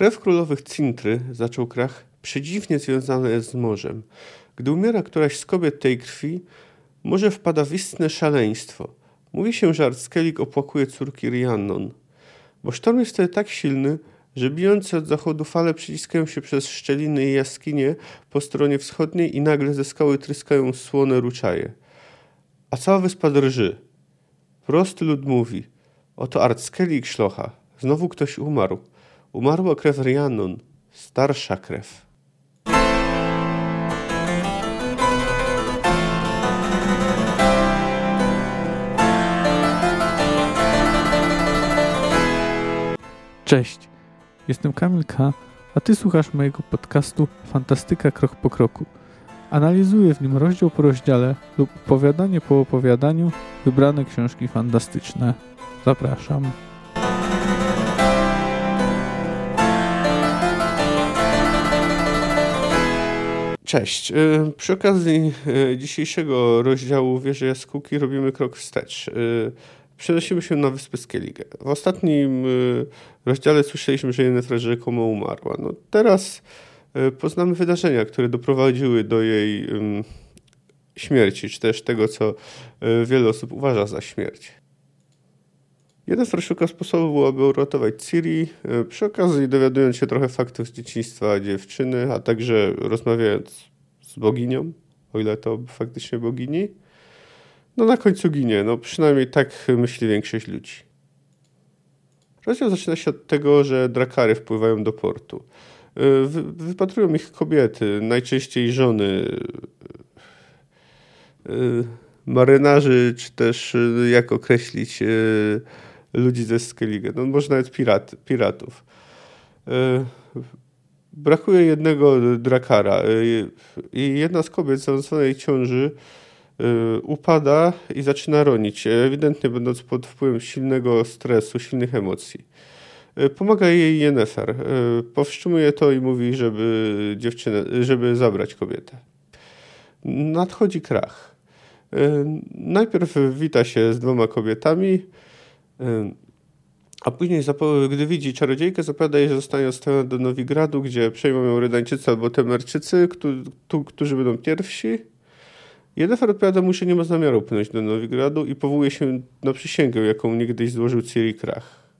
Krew królowych Cintry, zaczął Krach, przedziwnie związana jest z morzem. Gdy umiera któraś z kobiet tej krwi, morze wpada w istne szaleństwo. Mówi się, że Artskelik opłakuje córki Rhiannon. Bo sztorm jest wtedy tak silny, że bijące od zachodu fale przyciskają się przez szczeliny i jaskinie po stronie wschodniej i nagle ze skały tryskają słone ruczaje. A cała wyspa drży. Prosty lud mówi, oto Artskelik szlocha, znowu ktoś umarł. Umarła krew Rhiannon, starsza krew. Cześć, jestem Kamil K., a Ty słuchasz mojego podcastu Fantastyka Krok po Kroku. Analizuję w nim rozdział po rozdziale lub opowiadanie po opowiadaniu wybrane książki fantastyczne. Zapraszam. Cześć. Y, przy okazji y, dzisiejszego rozdziału Wieży Jaskółki robimy krok wstecz. Y, przenosimy się na wyspę Skellige. W ostatnim rozdziale słyszeliśmy, że Yennefer rzekomo umarła. No teraz poznamy wydarzenia, które doprowadziły do jej śmierci, czy też tego, co wiele osób uważa za śmierć. Yennefer szuka sposobu, aby uratować Ciri, przy okazji dowiadując się trochę faktów z dzieciństwa dziewczyny, a także rozmawiając z boginią, o ile to faktycznie bogini. No na końcu ginie, no przynajmniej tak myśli większość ludzi. Rozdział zaczyna się od tego, że drakary wpływają do portu. Wy, wypatrują ich kobiety, najczęściej żony marynarzy, czy też jak określić ludzi ze Skellige, no może nawet pirat, piratów. Brakuje jednego drakara i jedna z kobiet zaawansowanej ciąży upada i zaczyna ronić, ewidentnie będąc pod wpływem silnego stresu, silnych emocji. Pomaga jej Yennefer. Powstrzymuje to i mówi, żeby dziewczynę, żeby zabrać kobietę. Nadchodzi krach. Najpierw wita się z dwoma kobietami, a później, gdy widzi czarodziejkę, zapowiada jej, że zostanie odstawiona do Nowigradu, gdzie przejmą ją Rydańczycy albo Temerczycy, którzy będą pierwsi. Yennefer odpowiada mu, że nie ma zamiaru płynąć do Nowigradu i powołuje się na przysięgę, jaką niegdyś złożył Ciri Krach.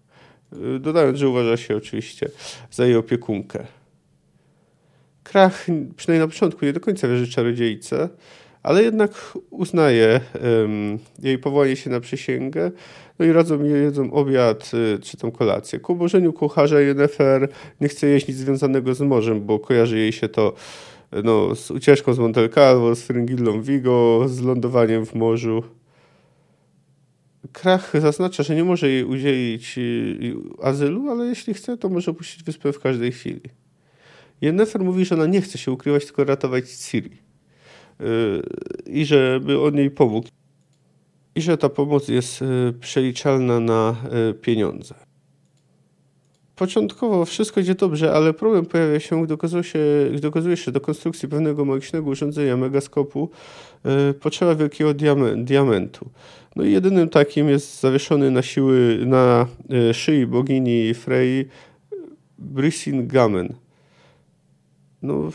Dodając, że uważa się oczywiście za jej opiekunkę. Krach, przynajmniej na początku, nie do końca wierzy czarodziejce, ale jednak uznaje um, jej powołanie się na przysięgę, no i radzą jej jedzą obiad y, czy tą kolację. Ku oburzeniu kucharza Yennefer nie chce jeść nic związanego z morzem, bo kojarzy jej się to no, z ucieczką z Montelcalvo, z Fringillą Vigo, z lądowaniem w morzu. Krach zaznacza, że nie może jej udzielić y, azylu, ale jeśli chce, to może opuścić wyspę w każdej chwili. Yennefer mówi, że ona nie chce się ukrywać, tylko ratować Ciri. Y, I żeby on jej pomógł. I że ta pomoc jest y, przeliczalna na y, pieniądze. Początkowo wszystko idzie dobrze, ale problem pojawia się, gdy okazuje się, gdy okazuje się do konstrukcji pewnego magicznego urządzenia megaskopu potrzeba wielkiego diamentu. No i jedynym takim jest zawieszony na siły na szyi bogini Frey Brisin Gamen. No,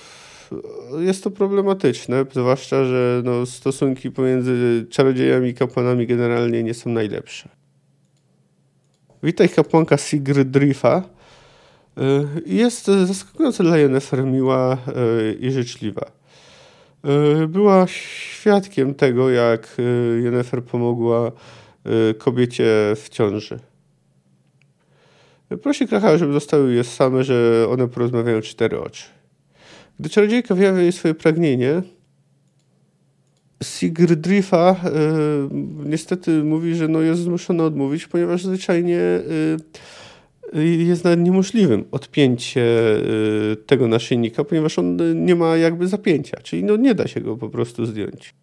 jest to problematyczne, zwłaszcza, że no, stosunki pomiędzy czarodziejami i kapłanami generalnie nie są najlepsze. Witaj kapłanka Sigrid Drifa. Y, jest zaskakująco dla Yennefer miła y, i życzliwa. Y, była świadkiem tego, jak Yennefer pomogła kobiecie w ciąży. Prosi Kracha, żeby zostały je same, że one porozmawiają cztery oczy. Gdy czarodziejka wyjawia jej swoje pragnienie, Sigurdrifa y, niestety mówi, że no jest zmuszona odmówić, ponieważ zwyczajnie y, jest nawet niemożliwym odpięcie y, tego naszyjnika, ponieważ on nie ma jakby zapięcia, czyli no nie da się go po prostu zdjąć.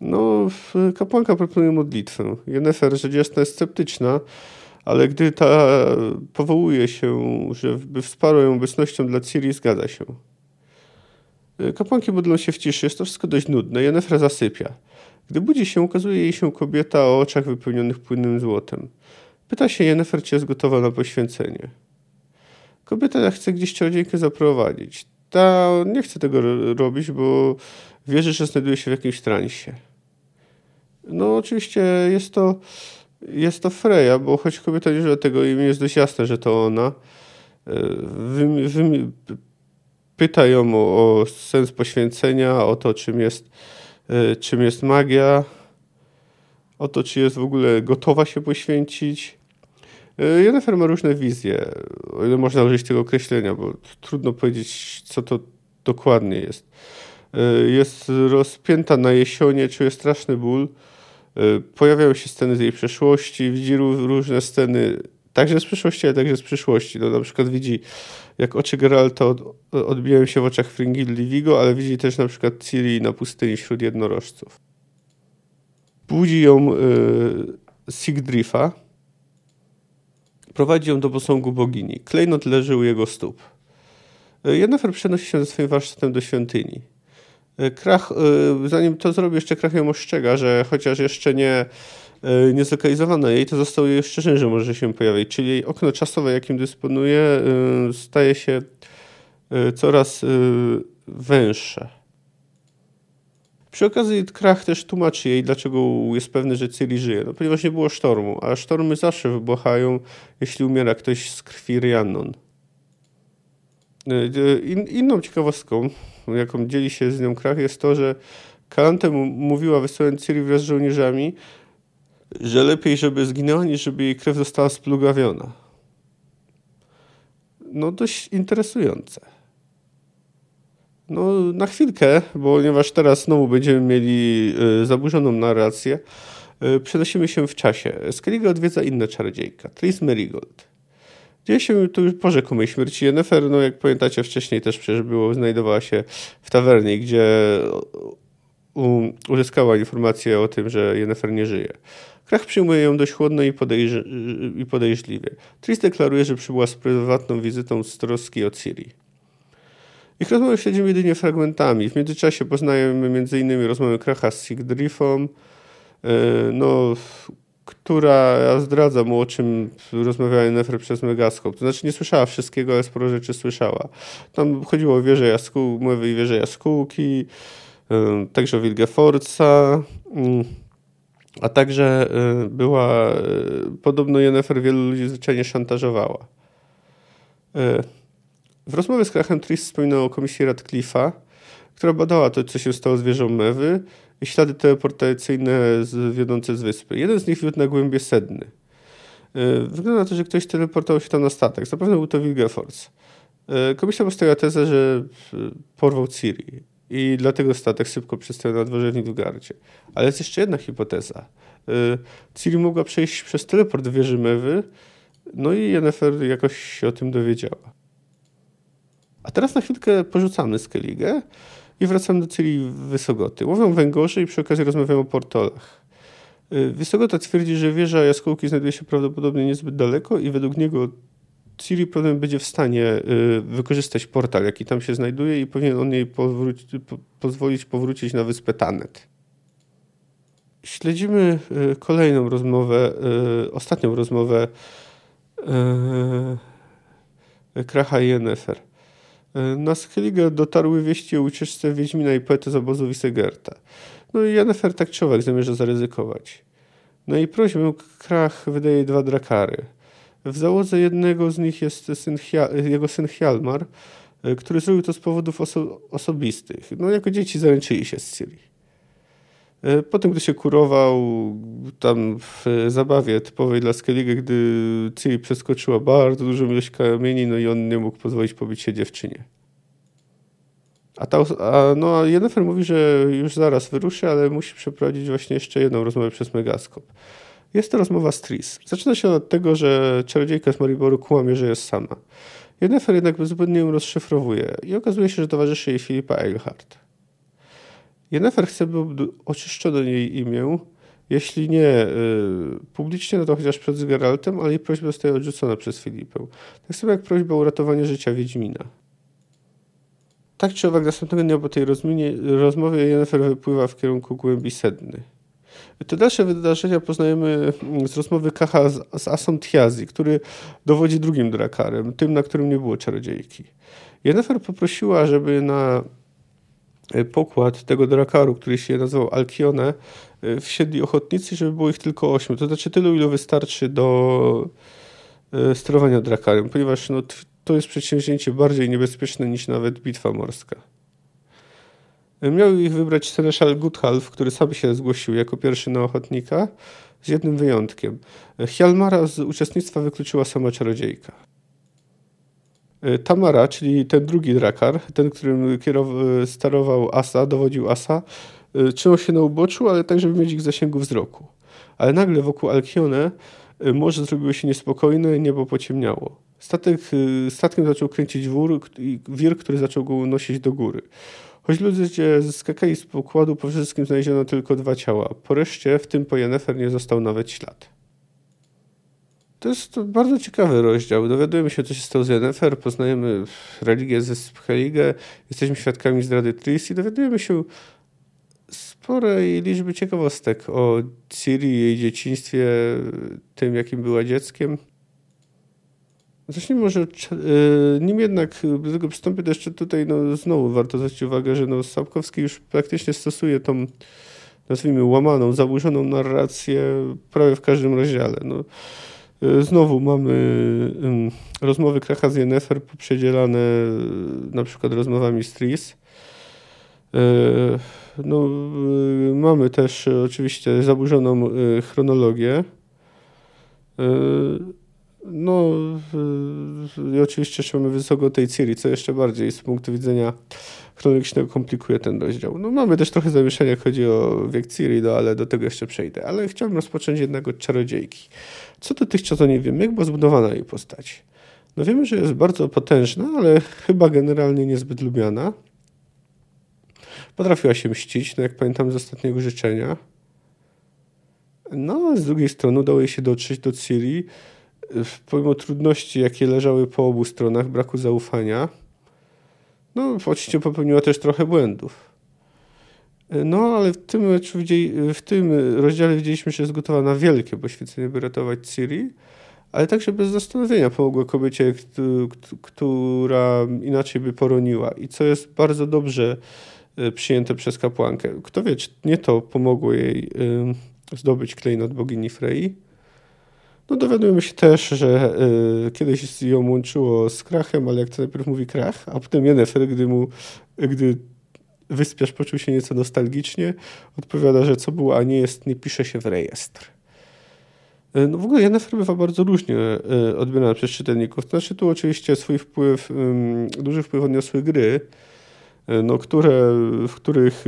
No, kapłanka proponuje modlitwę. Jennefer jasna jest sceptyczna, ale gdy ta powołuje się, że by wsparł ją obecnością dla Ciri, zgadza się. Kapłanki modlą się w ciszy, jest to wszystko dość nudne. Jenefra zasypia. Gdy budzi się, ukazuje jej się kobieta o oczach wypełnionych płynnym złotem. Pyta się Jennefer, czy jest gotowa na poświęcenie. Kobieta chce gdzieś czarodziejkę zaprowadzić. Ta nie chce tego robić, bo wierzy, że znajduje się w jakimś transie. No oczywiście jest to, jest to Freya, bo choć kobieta nie żyje tego i jest dość jasne, że to ona. Wy, wy, pyta ją o, o, sens poświęcenia, o to, czym jest, e, czym jest magia, o to, czy jest w ogóle gotowa się poświęcić. E, Jennifer ma różne wizje, o ile można użyć tego określenia, bo trudno powiedzieć, co to dokładnie jest. E, jest rozpięta na jesionie, czuje straszny ból. Pojawiają się sceny z jej przeszłości, widzi różne sceny także z przeszłości, ale także z przyszłości. No, na przykład widzi, jak oczy Geralta od, odbijają się w oczach Fringilli Vigo, ale widzi też na przykład Ciri na pustyni wśród jednorożców. Budzi ją y, Sigdrifa, prowadzi ją do posągu bogini. Klejnot leży u jego stóp. Y, Yennefer przenosi się ze swoim warsztatem do świątyni. Y, Krach, y, zanim to zrobi, jeszcze Krach ją ostrzega, że chociaż jeszcze nie E, niezlokalizowana jej, to zostało jej ostrzeżenie, że może się pojawić, czyli okno czasowe, jakim dysponuje, e, staje się e, coraz węższe. Przy okazji Krach też tłumaczy jej, dlaczego jest pewny, że Ciri żyje. No, ponieważ nie było sztormu, a sztormy zawsze wybuchają, jeśli umiera ktoś z krwi Rhiannon. In, inną ciekawostką, jaką dzieli się z nią Krach, jest to, że Kalante mówiła wysyłając Ciri wraz z żołnierzami, że lepiej, żeby zginęła, niż żeby jej krew została splugawiona. No dość interesujące. No na chwilkę, ponieważ teraz znowu będziemy mieli y, zaburzoną narrację, y, przenosimy się w czasie. Skellige odwiedza inna czarodziejka, Tris Merigold. Dzieje się tu już po rzekomej śmierci no jak pamiętacie wcześniej też przecież było, znajdowała się w tawernie, gdzie uzyskała informację o tym, że Yennefer nie żyje. Krach przyjmuje ją dość chłodno i, podejrz i podejrzliwie. Tris deklaruje, że przybyła z prywatną wizytą z troski o Ciri. Ich rozmowę śledzimy jedynie fragmentami. W międzyczasie poznajemy m.in. rozmowę Kracha z Sigdrifą, e, no, która zdradza mu, o czym rozmawiała Nefer przez Megaskop. To znaczy nie słyszała wszystkiego, ale sporo rzeczy słyszała. Tam chodziło o wieże jaskół, mowy i wieże jaskółki, e, także o Wilgefortza, mm, a także była, y, podobno Jennifer wielu ludzi zwyczajnie szantażowała. Y, w rozmowie z Krachem Tris wspominał o komisji Radcliffe'a, która badała to, co się stało z wieżą Mewy ślady teleportacyjne wiodące z wyspy. Jeden z nich wiódł na głębie Sedny. Wygląda na to, że ktoś teleportował się tam na statek. Zapewne był to Wilgefortz. Komisja postawiła tezę, że porwał Ciri i dlatego statek szybko przystał na dworze w Nilfgaardzie. Ale jest jeszcze jedna hipoteza. Ciri mogła przejść przez teleport wieży Mewy, no i Yennefer jakoś się o tym dowiedziała. A teraz na chwilkę porzucamy Skellige i wracamy do Ciri Wysogoty. Łowią węgorze i przy okazji rozmawiamy o portolach. Y, Wysogota twierdzi, że wieża jaskółki znajduje się prawdopodobnie niezbyt daleko i według niego Siri problem będzie w stanie y, wykorzystać portal, jaki tam się znajduje i powinien on jej powróci, po, pozwolić powrócić na wyspę Tanet. Śledzimy y, kolejną rozmowę, ostatnią rozmowę Kracha i. Na Skellige dotarły wieści o ucieczce Wiedźmina i poety z obozu Wisegerta. No i Yennefer tak czy owak zamierza zaryzykować. Na jej prośbę Krach wydaje dwa drakary – w załodze jednego z nich jest syn jego syn Hjalmar, e, który zrobił to z powodów oso osobistych. No, jako dzieci zaręczyli się z Ciri. E, potem, gdy się kurował tam w zabawie typowej dla Skellige, gdy Ciri przeskoczyła bardzo dużą ilość kamieni, no i on nie mógł pozwolić pobić się dziewczynie. A, ta, a, no, a Yennefer mówi, że już zaraz wyruszy, ale musi przeprowadzić właśnie jeszcze jedną rozmowę przez Megaskop. Jest to rozmowa z Tris. Zaczyna się od tego, że czarodziejka z Mariboru kłamie, że jest sama. Jennifer jednak bezbłędnie ją rozszyfrowuje i okazuje się, że towarzyszy jej Filipa Eilhart. Jennifer chce, by oczyszczono jej imię, jeśli nie y, publicznie, no to chociaż przed Geraltem, ale jej prośba zostaje odrzucona przez Filipę. Tak samo jak prośba o uratowanie życia Wiedźmina. Tak czy owak, następnego dnia po tej rozmowie Jennifer wypływa w kierunku głębi Sedny. Te dalsze wydarzenia poznajemy mm, z rozmowy Kacha z, z Asą Tiazi, który dowodzi drugim drakarem, tym, na którym nie było czarodziejki. Jennifer poprosiła, żeby na pokład tego drakaru, który się nazywał Alkione, e, wsiedli ochotnicy, żeby było ich tylko ośmiu. To znaczy tylu, ile wystarczy do e, sterowania drakarem, ponieważ no, to jest przedsięwzięcie bardziej niebezpieczne niż nawet bitwa morska. Miał ich wybrać Seneszal Guthalf, który sam się zgłosił jako pierwszy na ochotnika, z jednym wyjątkiem. Hjalmara z uczestnictwa wykluczyła sama czarodziejka. Tamara, czyli ten drugi drakar, ten, którym kierował, sterował Asa, dowodził Asa, trzymał się na uboczu, ale tak, żeby mieć ich zasięgu wzroku. Ale nagle wokół Alkione morze zrobiło się niespokojne, niebo pociemniało. Statek, statkiem zaczął kręcić wór, wir, który zaczął go unosić do góry. Choć ludzie zeskakali z pokładu, po wszystkim znaleziono tylko dwa ciała. Po reszcie, w tym po Jennefer, nie został nawet ślad. To jest bardzo ciekawy rozdział. Dowiadujemy się, co się stało z Jennefer, poznajemy religię ze Spheligę, jesteśmy świadkami zdrady Tris i dowiadujemy się sporej liczby ciekawostek o Ciri, jej dzieciństwie, tym, jakim była dzieckiem. Zacznijmy może, yy, nim jednak do tego przystąpię, to jeszcze tutaj no, znowu warto zwrócić uwagę, że no, Sapkowski już praktycznie stosuje tą, nazwijmy, łamaną, zaburzoną narrację prawie w każdym rozdziale. No, znowu mamy rozmowy Kracha z Yennefer poprzedzielane na przykład rozmowami z Tris. No, mamy też oczywiście zaburzoną chronologię. No i oczywiście jeszcze mamy wysoko tej Ciri, co jeszcze bardziej z punktu widzenia chronologicznego komplikuje ten rozdział. No mamy też trochę zamieszania, jak chodzi o wiek Ciri, no ale do tego jeszcze przejdę. Ale chciałbym rozpocząć jednak od Czarodziejki. Co dotychczas o niej wiemy? Jak była zbudowana jej postać? No wiemy, że jest bardzo potężna, ale chyba generalnie niezbyt lubiana. Potrafiła się mścić, no jak pamiętam z ostatniego życzenia. No, z drugiej strony udało jej się dotrzeć do Ciri, pomimo trudności, jakie leżały po obu stronach, braku zaufania, no oczywiście popełniła też trochę błędów. No, ale w tym, w tym rozdziale widzieliśmy, że jest gotowa na wielkie poświęcenie, by ratować Ciri, ale także bez zastanowienia pomogła kobiecie, która inaczej by poroniła. I co jest bardzo dobrze e, przyjęte przez kapłankę. Kto wie, czy nie to pomogło jej zdobyć klejnot bogini Frey. No dowiadujemy się też, że y, kiedyś ją łączyło z Krachem, ale jak to najpierw mówi Krach, a potem Jennefer, gdy mu, gdy wyspiarz poczuł się nieco nostalgicznie, odpowiada, że co było, a nie jest, nie pisze się w rejestr. Y, no w ogóle Jennefer bywa bardzo różnie y, odbierana przez czytelników. To znaczy tu oczywiście swój wpływ, duży wpływ odniosły gry, no, które, w których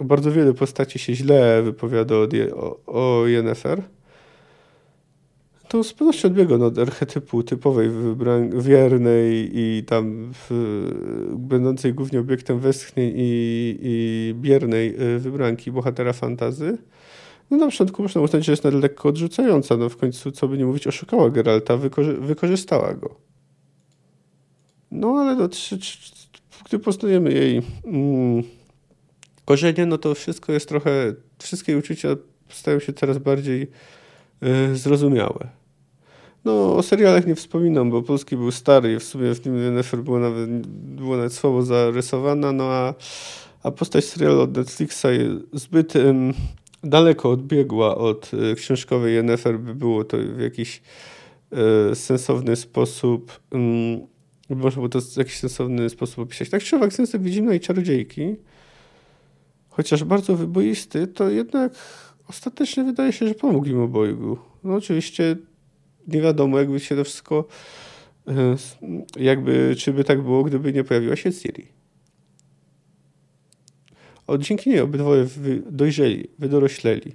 bardzo wiele postaci się źle wypowiada o, o, o Yennefer to z pewnością odbiega od archetypu typowej wiernej i tam w, będącej głównie obiektem westchnień i, i biernej y, wybranki bohatera fantazy. No na początku można uznać, że jest nawet lekko odrzucająca, no w końcu, co by nie mówić, oszukała Geralta, wykorzy wykorzystała go. No ale no, czy, czy, gdy poznajemy jej mm, korzenie, no to wszystko jest trochę, wszystkie uczucia stają się coraz bardziej zrozumiałe. No, o serialach nie wspominam, bo polski był stary i w sumie w nim Jennifer było nawet, było nawet słabo zarysowana, no a, a postać serialu od Netflixa zbyt um, daleko odbiegła od y, książkowej Jennifer, by było to w jakiś y, sensowny sposób um, można to w jakiś sensowny sposób opisać. Tak czy owak, sensem widzimy i czarodziejki, chociaż bardzo wyboisty, to jednak ostatecznie wydaje się, że pomógł im obojgu. No oczywiście nie wiadomo, jakby się to wszystko, e, jakby, czy by tak było, gdyby nie pojawiła się Siri. O, dzięki niej obydwoje dojrzeli, wydorośleli.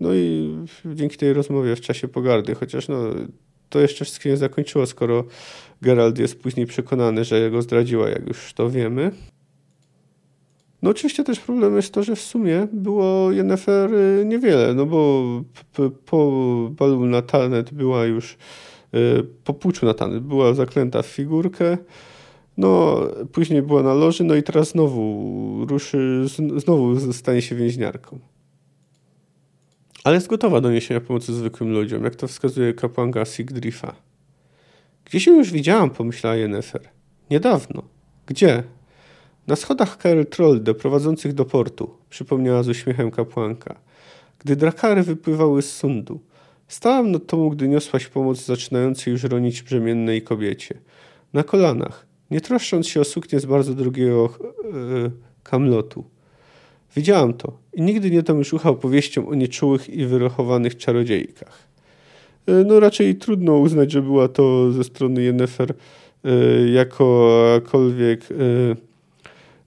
No i dzięki tej rozmowie w czasie pogardy, chociaż no, to jeszcze wszystko nie zakończyło, skoro Gerald jest później przekonany, że go zdradziła, jak już to wiemy. No oczywiście też problem jest to, że w sumie było Yennefer y, niewiele, no bo po balu na Talnet była już, y, po puczu na Talnet była zaklęta w figurkę, no później była na loży, no i teraz znowu ruszy, znowu stanie się więźniarką. ale jest gotowa do niesienia pomocy zwykłym ludziom, jak to wskazuje kapłanka Sigdrifa. Gdzie się już widziałam, pomyślała Yennefer. Niedawno. Gdzie? Na schodach Trollde prowadzących do portu, przypomniała z uśmiechem kapłanka. Gdy drakary wypływały z sundu. Stałam nad tobą, gdy niosłaś pomoc zaczynającej już ronić brzemiennej kobiecie. Na kolanach, nie troszcząc się o suknię z bardzo drogiego yy, kamlotu. Widziałam to i nigdy nie dam już ucha opowieściom o nieczułych i wyrochowanych czarodziejkach. E, no raczej trudno uznać, że była to ze strony Yennefer yy, jakakolwiek yy,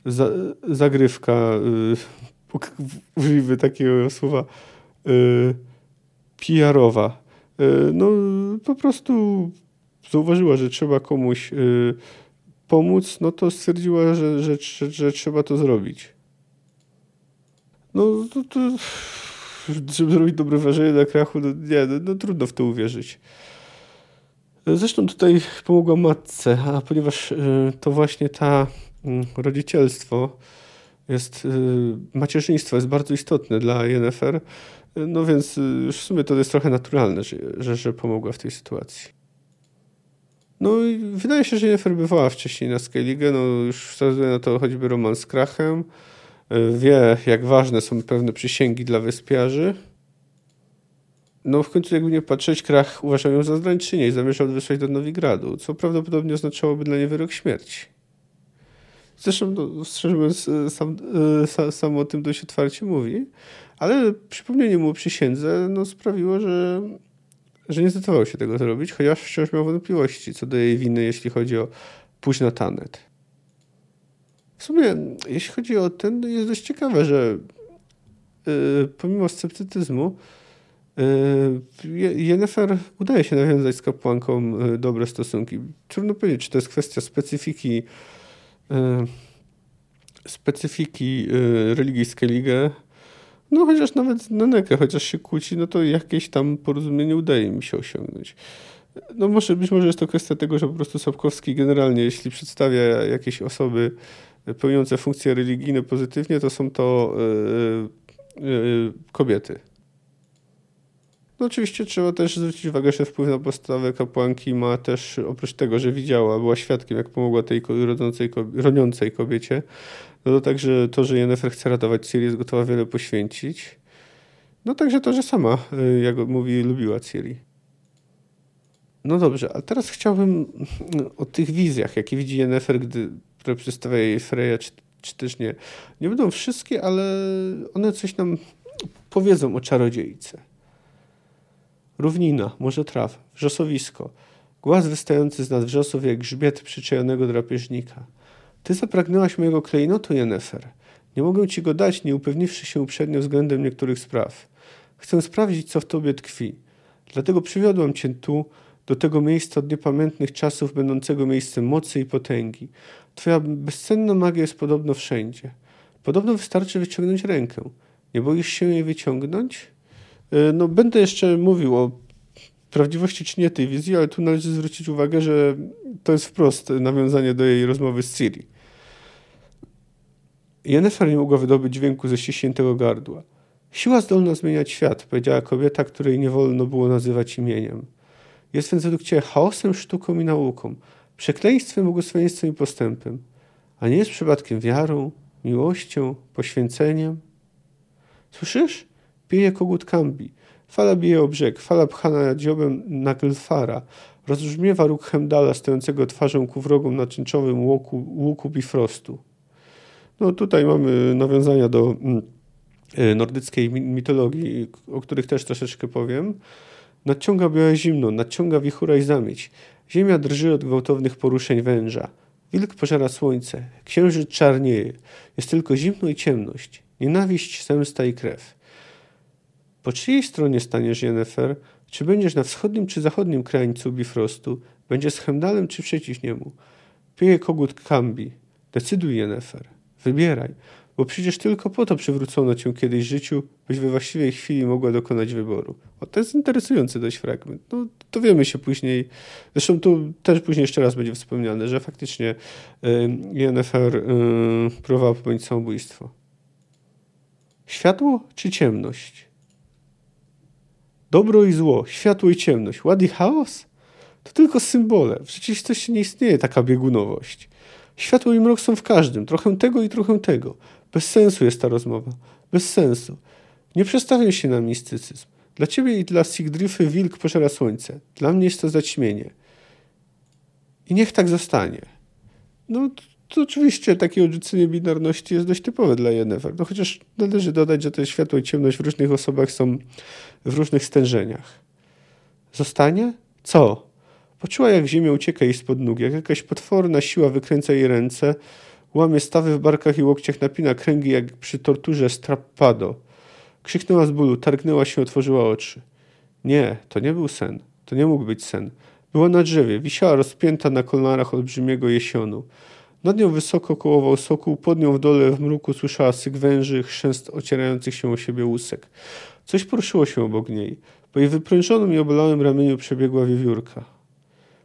za, zagrywka, użyjmy takiego słowa, PR-owa. No po prostu zauważyła, że trzeba komuś pomóc, no to stwierdziła, że, że, że, że trzeba to zrobić. No to, to, żeby zrobić dobre wrażenie na krachu, no nie, no, no, trudno w to uwierzyć. Zresztą tutaj pomogła matce, a ponieważ y, to właśnie ta y, rodzicielstwo jest, y, macierzyństwo jest bardzo istotne dla Yennefer, no więc już w sumie to jest trochę naturalne, że, że, że pomogła w tej sytuacji. No i wydaje się, że Yennefer bywała wcześniej na Skellige, no już wskazuje na to choćby roman z Krachem, wie, jak ważne są pewne przysięgi dla wyspiarzy. No w końcu jakby nie patrzeć, Krach uważał ją za zdrajczynię i zamierzał wysłać do Nowigradu, co prawdopodobnie oznaczałoby dla niej wyrok śmierci. Zresztą, no, szczerze mówiąc, sam, sam, sam o tym dość otwarcie mówi, ale przypomnienie mu o przysiędze no, sprawiło, że, że nie zdecydował się tego zrobić, chociaż wciąż miał wątpliwości co do jej winy, jeśli chodzi o na Tanet. W sumie, jeśli chodzi o ten, jest dość ciekawe, że yy, pomimo sceptycyzmu yy, Yennefer udaje się nawiązać z kapłanką dobre stosunki. Trudno powiedzieć, czy to jest kwestia specyfiki specyfiki yy, religii Skellige. No chociaż nawet Nenekę, chociaż się kłóci, no to jakieś tam porozumienie udaje mi się osiągnąć. No może, być może jest to kwestia tego, że po prostu Sapkowski generalnie, jeśli przedstawia jakieś osoby pełniące funkcje religijne pozytywnie, to są to yy, yy, kobiety. No oczywiście trzeba też zwrócić uwagę, że wpływ na postawę kapłanki ma też, oprócz tego, że widziała, była świadkiem, jak pomogła tej rodzącej, roniącej kobiecie, no to także to, że Jennifer chce ratować Ciri, jest gotowa wiele poświęcić. No także to, że sama, jak mówi, lubiła Ciri. No dobrze, a teraz chciałbym o tych wizjach, jakie widzi Jennifer, gdy które przedstawia jej Freya, czy, czy też nie. Nie będą wszystkie, ale one coś nam powiedzą o czarodziejce. Równina, morze traw, wrzosowisko, głaz wystający z nad wrzosów jak grzbiet przyczajonego drapieżnika. Ty zapragnęłaś mojego klejnotu, Jennefer. Nie mogę ci go dać, nie upewniwszy się uprzednio względem niektórych spraw. Chcę sprawdzić, co w tobie tkwi. Dlatego przywiodłam cię tu, do tego miejsca od niepamiętnych czasów, będącego miejscem mocy i potęgi. Twoja bezcenna magia jest podobno wszędzie. Podobno wystarczy wyciągnąć rękę. Nie boisz się jej wyciągnąć? E, no, będę jeszcze mówił o prawdziwości czy nie tej wizji, ale tu należy zwrócić uwagę, że to jest wprost nawiązanie do jej rozmowy z Ciri. Jennifer nie mogła wydobyć dźwięku ze ściśniętego gardła. Siła zdolna zmieniać świat, powiedziała kobieta, której nie wolno było nazywać imieniem. Jest więc według Ciebie chaosem, sztuką i nauką, przekleństwem, błogosławieństwem i postępem, a nie jest przypadkiem wiarą, miłością, poświęceniem. Słyszysz? Pije kogut Kambi. Fala bije o brzeg, fala pchana dziobem Naglfara. Rozbrzmiewa róg Hemdala stojącego twarzą ku wrogom na czynczowym łuku, łuku Bifrostu. No tutaj mamy nawiązania do mm, e, nordyckiej mitologii, o których też troszeczkę powiem. Nadciąga białe zimno, nadciąga wichura i zamieć. Ziemia drży od gwałtownych poruszeń węża. Wilk pożera słońce, księżyc czarnieje. Jest tylko zimno i ciemność, nienawiść, zemsta i krew. Po czyjej stronie staniesz, Jennefer? Czy będziesz na wschodnim czy zachodnim krańcu Bifrostu? Będziesz z Hemdalem czy przeciw niemu? Pije kogut Kambi. Decyduj, Jennefer. Wybieraj bo przecież tylko po to przywrócono cię kiedyś życiu, byś we właściwej chwili mogła dokonać wyboru. O, to jest interesujący dość fragment. No, dowiemy się później, zresztą tu też później jeszcze raz będzie wspomniane, że faktycznie y, Yennefer y, próbowała popełnić samobójstwo. Światło czy ciemność? Dobro i zło, światło i ciemność, ład i chaos? To tylko symbole. W rzeczywistości nie istnieje taka biegunowość. Światło i mrok są w każdym, trochę tego i trochę tego. Bez sensu jest ta rozmowa. Bez sensu. Nie przestawiam się na mistycyzm. Dla ciebie i dla Sigdryfy wilk pożera słońce. Dla mnie jest to zaćmienie. I niech tak zostanie. No, to oczywiście takie odrzucenie binarności jest dość typowe dla Yennefer. No chociaż należy dodać, że to światło i ciemność w różnych osobach są w różnych stężeniach. Zostanie? Co? Poczuła, jak ziemia ucieka jej spod nóg, jak jakaś potworna siła wykręca jej ręce, łamie stawy w barkach i łokciach, napina kręgi jak przy torturze strappado. Krzyknęła z bólu, targnęła się, otworzyła oczy. Nie, to nie był sen. To nie mógł być sen. Była na drzewie, wisiała rozpięta na kolnarach olbrzymiego jesionu. Nad nią wysoko kołował sokół, pod nią w dole w mruku słyszała syk węży, chrzęst ocierających się o siebie łusek. Coś poruszyło się obok niej. Po jej wyprężonym i obalałym ramieniu przebiegła wiewiórka.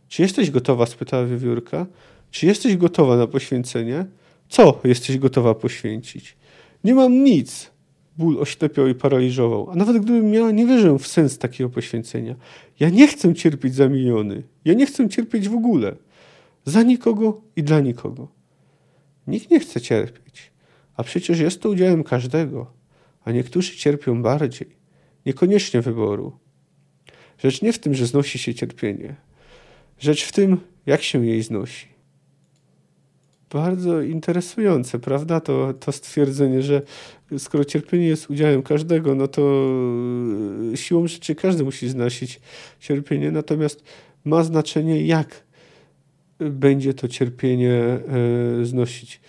Czy jesteś gotowa? spytała wiewiórka. Czy jesteś gotowa na poświęcenie? Co jesteś gotowa poświęcić? Nie mam nic. Ból oślepiał i paraliżował. A nawet gdybym miała, nie wierzę w sens takiego poświęcenia. Ja nie chcę cierpieć za miliony. Ja nie chcę cierpieć w ogóle. Za nikogo i dla nikogo. Nikt nie chce cierpieć. A przecież jest to udziałem każdego. A niektórzy cierpią bardziej. Niekoniecznie wyboru. Rzecz nie w tym, że znosi się cierpienie. Rzecz w tym, jak się jej znosi bardzo interesujące, prawda? To, to stwierdzenie, że skoro cierpienie jest udziałem każdego, no to e, siłą rzeczy każdy musi znosić cierpienie, natomiast ma znaczenie, jak będzie to cierpienie e, znosić,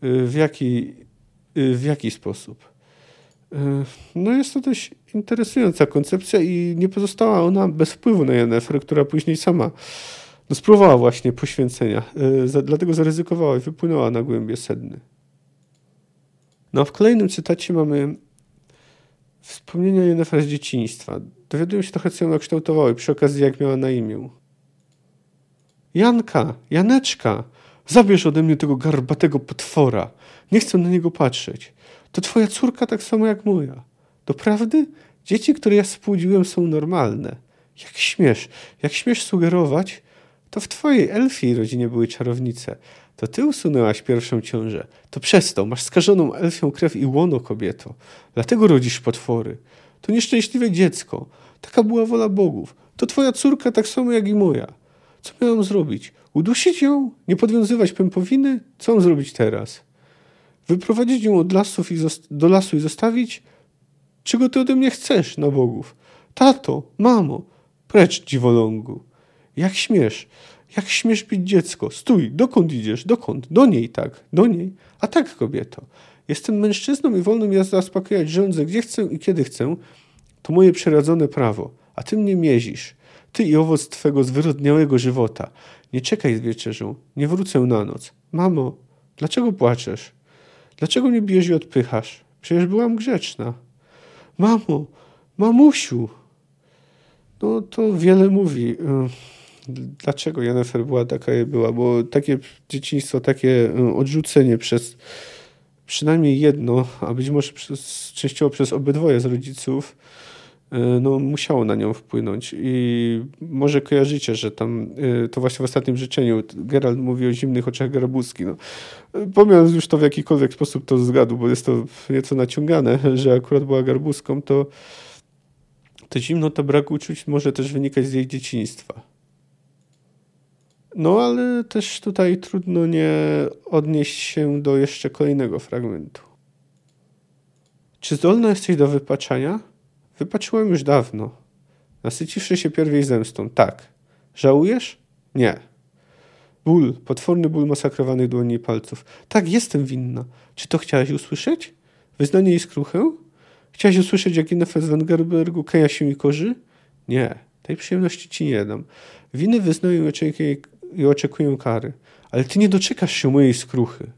e, w jaki, w jaki sposób. No jest to dość interesująca koncepcja i nie pozostała ona bez wpływu na Jennefer, która później sama no spróbowała właśnie poświęcenia, dlatego zaryzykowała i wypłynęła na głębie sedny. No w kolejnym cytacie mamy wspomnienia Jennefer z dzieciństwa. Dowiadujemy się trochę, co ją nakształtowały przy okazji, jak miała na imię. Janka, Janeczka, zabierz ode mnie tego garbatego potwora. Nie chcę na niego patrzeć. To twoja córka tak samo jak moja. Doprawdy? Dzieci, które ja spłudziłem, są normalne. Jak śmiesz, jak śmiesz sugerować, to w twojej elfiej rodzinie były czarownice. To ty usunęłaś pierwszą ciążę. To przez to masz skażoną elfią krew i łono, kobieto. Dlatego rodzisz potwory. To nieszczęśliwe dziecko. Taka była wola bogów. To twoja córka tak samo jak i moja. Co miałam zrobić? Udusić ją? Nie podwiązywać pępowiny? Co mam zrobić teraz? Wyprowadzić ją od lasów i do lasu i zostawić? Czego ty ode mnie chcesz, na bogów? Tato, mamo, precz dziwolągu. Jak śmiesz? Jak śmiesz bić dziecko? Stój, dokąd idziesz? Dokąd? Do niej tak, do niej. A tak, kobieto. Jestem mężczyzną i wolno mi zaspokajać żądzę, gdzie chcę i kiedy chcę. To moje przeradzone prawo. A ty mnie miezisz. Ty i owoc twego zwyrodniałego żywota. Nie czekaj z wieczerzą. Nie wrócę na noc. Mamo, dlaczego płaczesz? Dlaczego mnie bijesz i odpychasz? Przecież byłam grzeczna. Mamo, mamusiu. No to wiele mówi dlaczego Jennifer była taka, jak była, bo takie dzieciństwo, takie odrzucenie przez przynajmniej jedno, a być może przez, częściowo przez obydwoje z rodziców, no, musiało na nią wpłynąć. I może kojarzycie, że tam y, to właśnie w ostatnim życzeniu Gerald mówi o zimnych oczach Garabuski. No, pomijając już to w jakikolwiek sposób to zgadł, bo jest to nieco naciągane, że akurat była garbuską, to to zimno, to brak uczuć może też wynikać z jej dzieciństwa. No ale też tutaj trudno nie odnieść się do jeszcze kolejnego fragmentu. Czy zdolna jesteś do wypaczania? Wypaczyłem już dawno. Nasyciwszy się pierwej zemstą, tak. Żałujesz? Nie. Ból, potworny ból masakrowanych dłoni i palców. Tak, jestem winna. Czy to chciałaś usłyszeć? Wyznanie i skruchę? Chciałaś usłyszeć, jak Inefes Wengerbergu keja się i korzy? Nie, tej przyjemności ci nie dam. Winy wyznają i oczekuję kary. Ale ty nie doczekasz się mojej skruchy.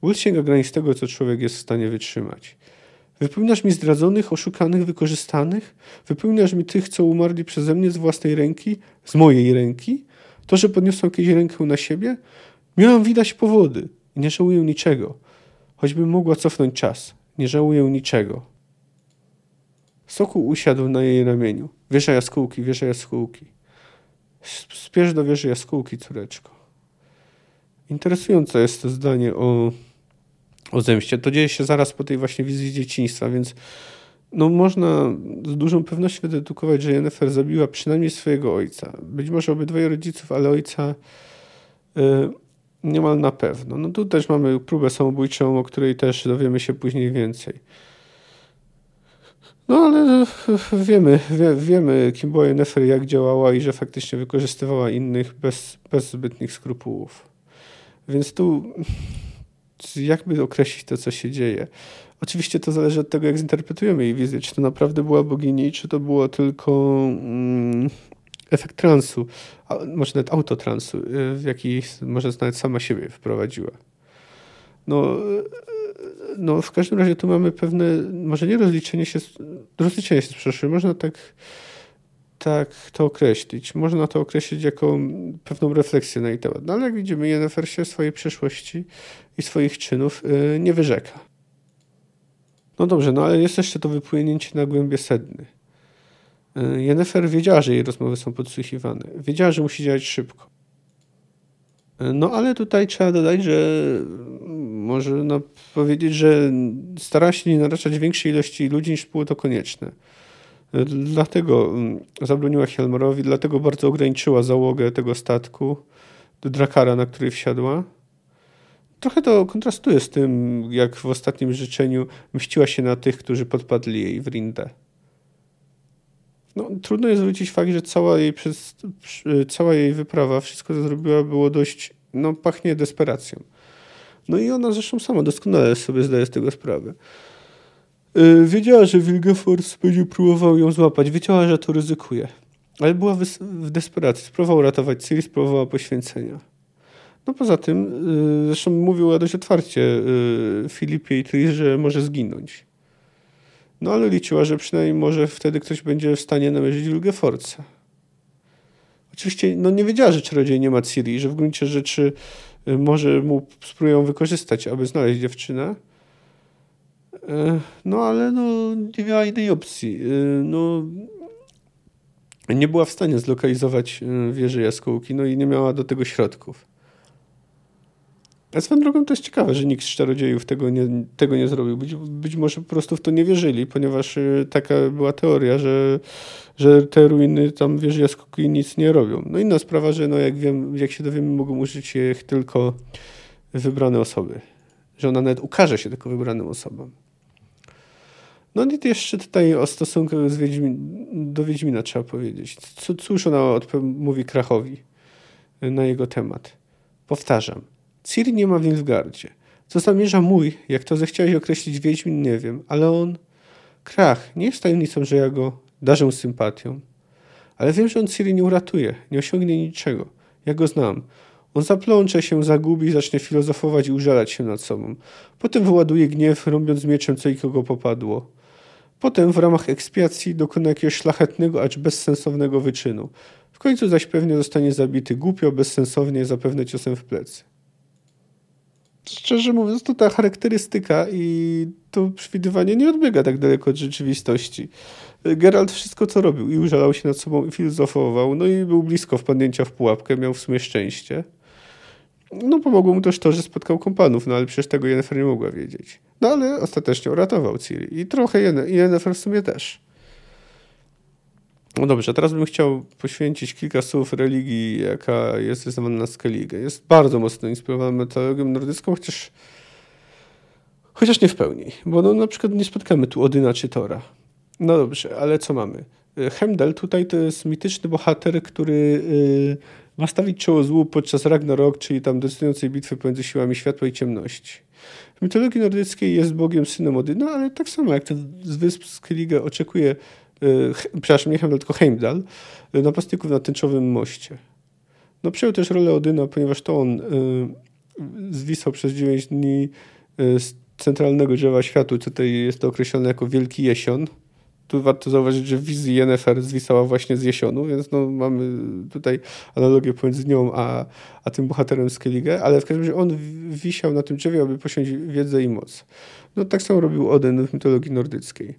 Ból sięga granic tego, co człowiek jest w stanie wytrzymać. Wypełniasz mi zdradzonych, oszukanych, wykorzystanych? Wypełniasz mi tych, co umarli przeze mnie z własnej ręki, z mojej ręki? To, że podniosłam kiedyś rękę na siebie? Miałam widać powody i nie żałuję niczego. Choćbym mogła cofnąć czas, nie żałuję niczego. Sokół usiadł na jej ramieniu. Wieża jaskółki, wieża jaskółki. Spiesz do wieży jaskółki, córeczko. Interesujące jest to zdanie o, o zemście. To dzieje się zaraz po tej właśnie wizji dzieciństwa, więc no można z dużą pewnością wydedukować, że Jennifer zabiła przynajmniej swojego ojca. Być może obydwoje rodziców, ale ojca y, niemal na pewno. No tu też mamy próbę samobójczą, o której też dowiemy się później więcej. No ale wiemy, wie, wiemy kim była Jennifer, jak działała i że faktycznie wykorzystywała innych bez, bez zbytnich skrupułów. Więc tu jakby określić to, co się dzieje. Oczywiście to zależy od tego, jak zinterpretujemy jej wizję. Czy to naprawdę była bogini, czy to było tylko mm, efekt transu, a, może nawet autotransu, y, w jaki może nawet sama siebie wprowadziła. No, y, no w każdym razie tu mamy pewne, może nie rozliczenie się, rozliczenie się z przeszłym, można tak, tak to określić. Można to określić jako pewną refleksję na jej temat. No ale jak widzimy, Jennifer się swojej przeszłości i swoich czynów y, nie wyrzeka. No dobrze, no ale jest jeszcze to wypłynięcie na głębie sedny. Y, Jennifer wiedziała, że jej rozmowy są podsłuchiwane. Wiedziała, że musi działać szybko. Y, no ale tutaj trzeba dodać, że może no, powiedzieć, że starała się nie narażać większej ilości ludzi niż było to konieczne. Dlatego mm, zabroniła Helmerowi, dlatego bardzo ograniczyła załogę tego statku, Drakara, na który wsiadła. Trochę to kontrastuje z tym, jak w ostatnim życzeniu mściła się na tych, którzy podpadli jej w Rindę. No, trudno jest zwrócić fakt, że cała jej, przez, cała jej wyprawa, wszystko co zrobiła, było dość, no, pachnie desperacją. No i ona zresztą sama doskonale sobie zdaje z tego sprawę. Yy, wiedziała, że Wilgefortz będzie próbował ją złapać. Wiedziała, że to ryzykuje. Ale była w desperacji. Spróbowała ratować Ciri, spróbowała poświęcenia. No poza tym, yy, zresztą mówiła dość otwarcie yy, Filipie i Tris, że może zginąć. No ale liczyła, że przynajmniej może wtedy ktoś będzie w stanie namierzyć Wilgefortza. Oczywiście no nie wiedziała, że czarodziej nie ma Ciri, że w gruncie rzeczy y, może mu spróbują wykorzystać, aby znaleźć dziewczynę. Y, no ale no, nie miała innej opcji. Y, no, nie była w stanie zlokalizować wieży jaskółki, no i nie miała do tego środków. A swoją drogą to jest ciekawe, że nikt z czarodziejów tego nie, tego nie zrobił. Być, być może po prostu w to nie wierzyli, ponieważ taka była teoria, że, że te ruiny tam wieży jaskółki nic nie robią. No inna sprawa, że no jak, wiem, jak się dowiemy, mogą użyć ich tylko wybrane osoby. Że ona nawet ukaże się tylko wybranym osobom. No i jeszcze tutaj o stosunku z Wiedźmin, do Wiedźmina trzeba powiedzieć. Cóż ona mówi Krachowi na jego temat. Powtarzam. Ciri nie ma w Nilfgardzie. Co zamierza mój, jak to zechciałeś określić Wiedźmin, nie wiem, ale on... Krach, nie jest tajemnicą, że ja go darzę sympatią. Ale wiem, że on Ciri nie uratuje, nie osiągnie niczego. Ja go znam. On zaplącze się, zagubi, zacznie filozofować i użalać się nad sobą. Potem wyładuje gniew, rąbiąc mieczem co i kogo popadło. Potem w ramach ekspiacji dokona jakiegoś szlachetnego, acz bezsensownego wyczynu. W końcu zaś pewnie zostanie zabity głupio, bezsensownie, zapewne ciosem w plecy szczerze mówiąc, to ta charakterystyka i to przewidywanie nie odbiega tak daleko od rzeczywistości. Geralt wszystko, co robił i użalał się nad sobą i filozofował, no i był blisko wpadnięcia w pułapkę, miał w sumie szczęście. No pomogło mu też to, że spotkał kompanów, no ale przecież tego Yennefer nie mogła wiedzieć. No ale ostatecznie uratował Ciri i trochę Yennefer w sumie też. No dobrze, teraz bym chciał poświęcić kilka słów religii, jaka jest wyznawana na Skellige. Jest bardzo mocno inspirowana metodologią nordycką, chociaż chociaż nie w pełni, bo no, na przykład nie spotkamy tu Odyna czy Tora. No dobrze, ale co mamy? Hemdel tutaj to jest mityczny bohater, który yy, ma stawić czoło złu podczas Ragnarok, czyli tam decydującej bitwy pomiędzy siłami światła i ciemności. W mitologii nordyckiej jest bogiem synem Odyna, ale tak samo jak ten z wysp Skellige oczekuje Y, przepraszam, nie Heimdall, tylko Heimdall, y, napastników na tęczowym moście. No przyjął też rolę Odyna, ponieważ to on y, zwisał przez 9 dni z centralnego drzewa światła. Tutaj jest to określone jako Wielki Jesion. Tu warto zauważyć, że wizji Yennefer zwisała właśnie z jesionu, więc no, mamy tutaj analogię pomiędzy nią a, a tym bohaterem Skellige, ale w każdym razie on wisiał na tym drzewie, aby posiąść wiedzę i moc. No tak samo robił Odyn w mitologii nordyckiej.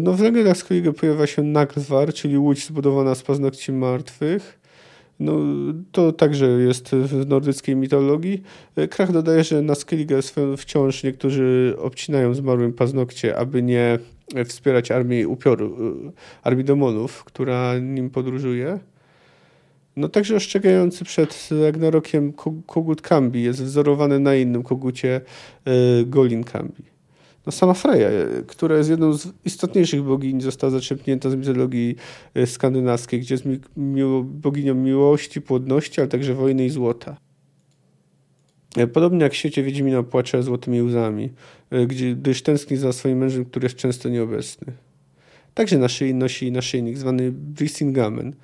No, w legendach Skellige pojawia się Naglvar, czyli łódź zbudowana z paznokci martwych. No, to także jest w nordyckiej mitologii. Krach dodaje, że na Skellige wciąż niektórzy obcinają zmarłym paznokcie, aby nie wspierać armii upioru, armii demonów, która nim podróżuje. No także ostrzegający przed Ragnarokiem kogut Kambi jest wzorowany na innym kogucie e, Golin Kambi. No sama Freya, która jest jedną z istotniejszych bogini, została zaczerpnięta z mitologii skandynawskiej, gdzie jest mi boginią miłości, płodności, ale także wojny i złota. E, podobnie jak w świecie Wiedźmina płacze złotymi łzami, gdzie, gdyż tęskni za swoim mężem, który jest często nieobecny. Także na szyi nosi naszyjnik zwany Brisingamen,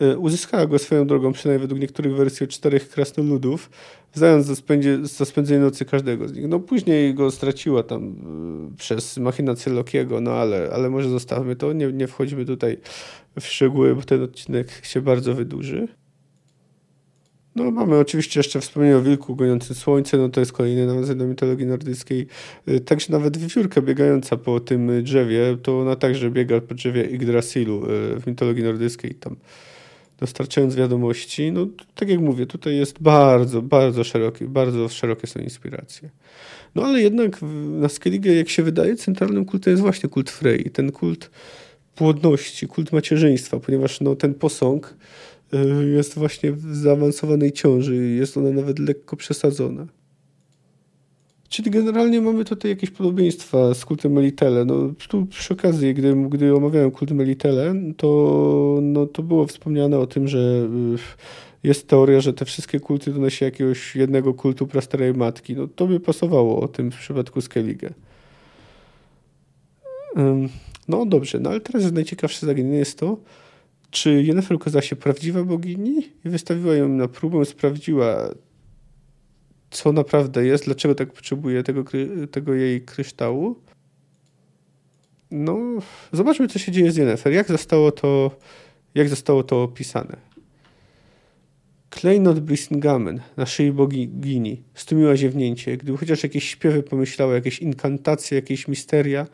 E, uzyskała go swoją drogą, przynajmniej według niektórych wersji, od czterech krasnoludów, wzając za, za spędzenie nocy każdego z nich. No później go straciła tam e, przez machinację Lokiego, no ale, ale może zostawmy to, nie, nie wchodzimy tutaj w szczegóły, bo ten odcinek się bardzo wydłuży. No, mamy oczywiście jeszcze wspomnienie o wilku goniącym słońce, no to jest kolejny nawiązek do mitologii nordyckiej. E, także nawet wiewiórka biegająca po tym drzewie, to ona także biega po drzewie Yggdrasilu w mitologii nordyckiej. Tam dostarczając wiadomości. No, tak jak mówię, tutaj jest bardzo, bardzo szeroki, bardzo szerokie są inspiracje. No ale jednak na Skellige, jak się wydaje, centralnym kultem jest właśnie kult Frey. Ten kult płodności, kult macierzyństwa, ponieważ no, ten posąg y, jest właśnie w zaawansowanej ciąży jest ona nawet lekko przesadzona. Czyli generalnie mamy tutaj jakieś podobieństwa z kultem Melitele. No, tu przy okazji, gdy, gdy omawiałem kult Melitele, to, no, to było wspomniane o tym, że y, jest teoria, że te wszystkie kulty to nosi jakiegoś jednego kultu prastarej matki. No, to by pasowało o tym w przypadku Skellige. No dobrze, no ale teraz najciekawsze zagadnienie jest to, czy Jennifer okazała się prawdziwa bogini i wystawiła ją na próbę, sprawdziła co naprawdę jest, dlaczego tak potrzebuje tego, tego jej kryształu. No, zobaczmy, co się dzieje z Yennefer. Jak zostało to, jak zostało to opisane. Klejnot Brisingamen na szyi bogini stumiła ziewnięcie, gdyby chociaż jakieś śpiewy pomyślała, jakieś inkantacje, jakieś misteria,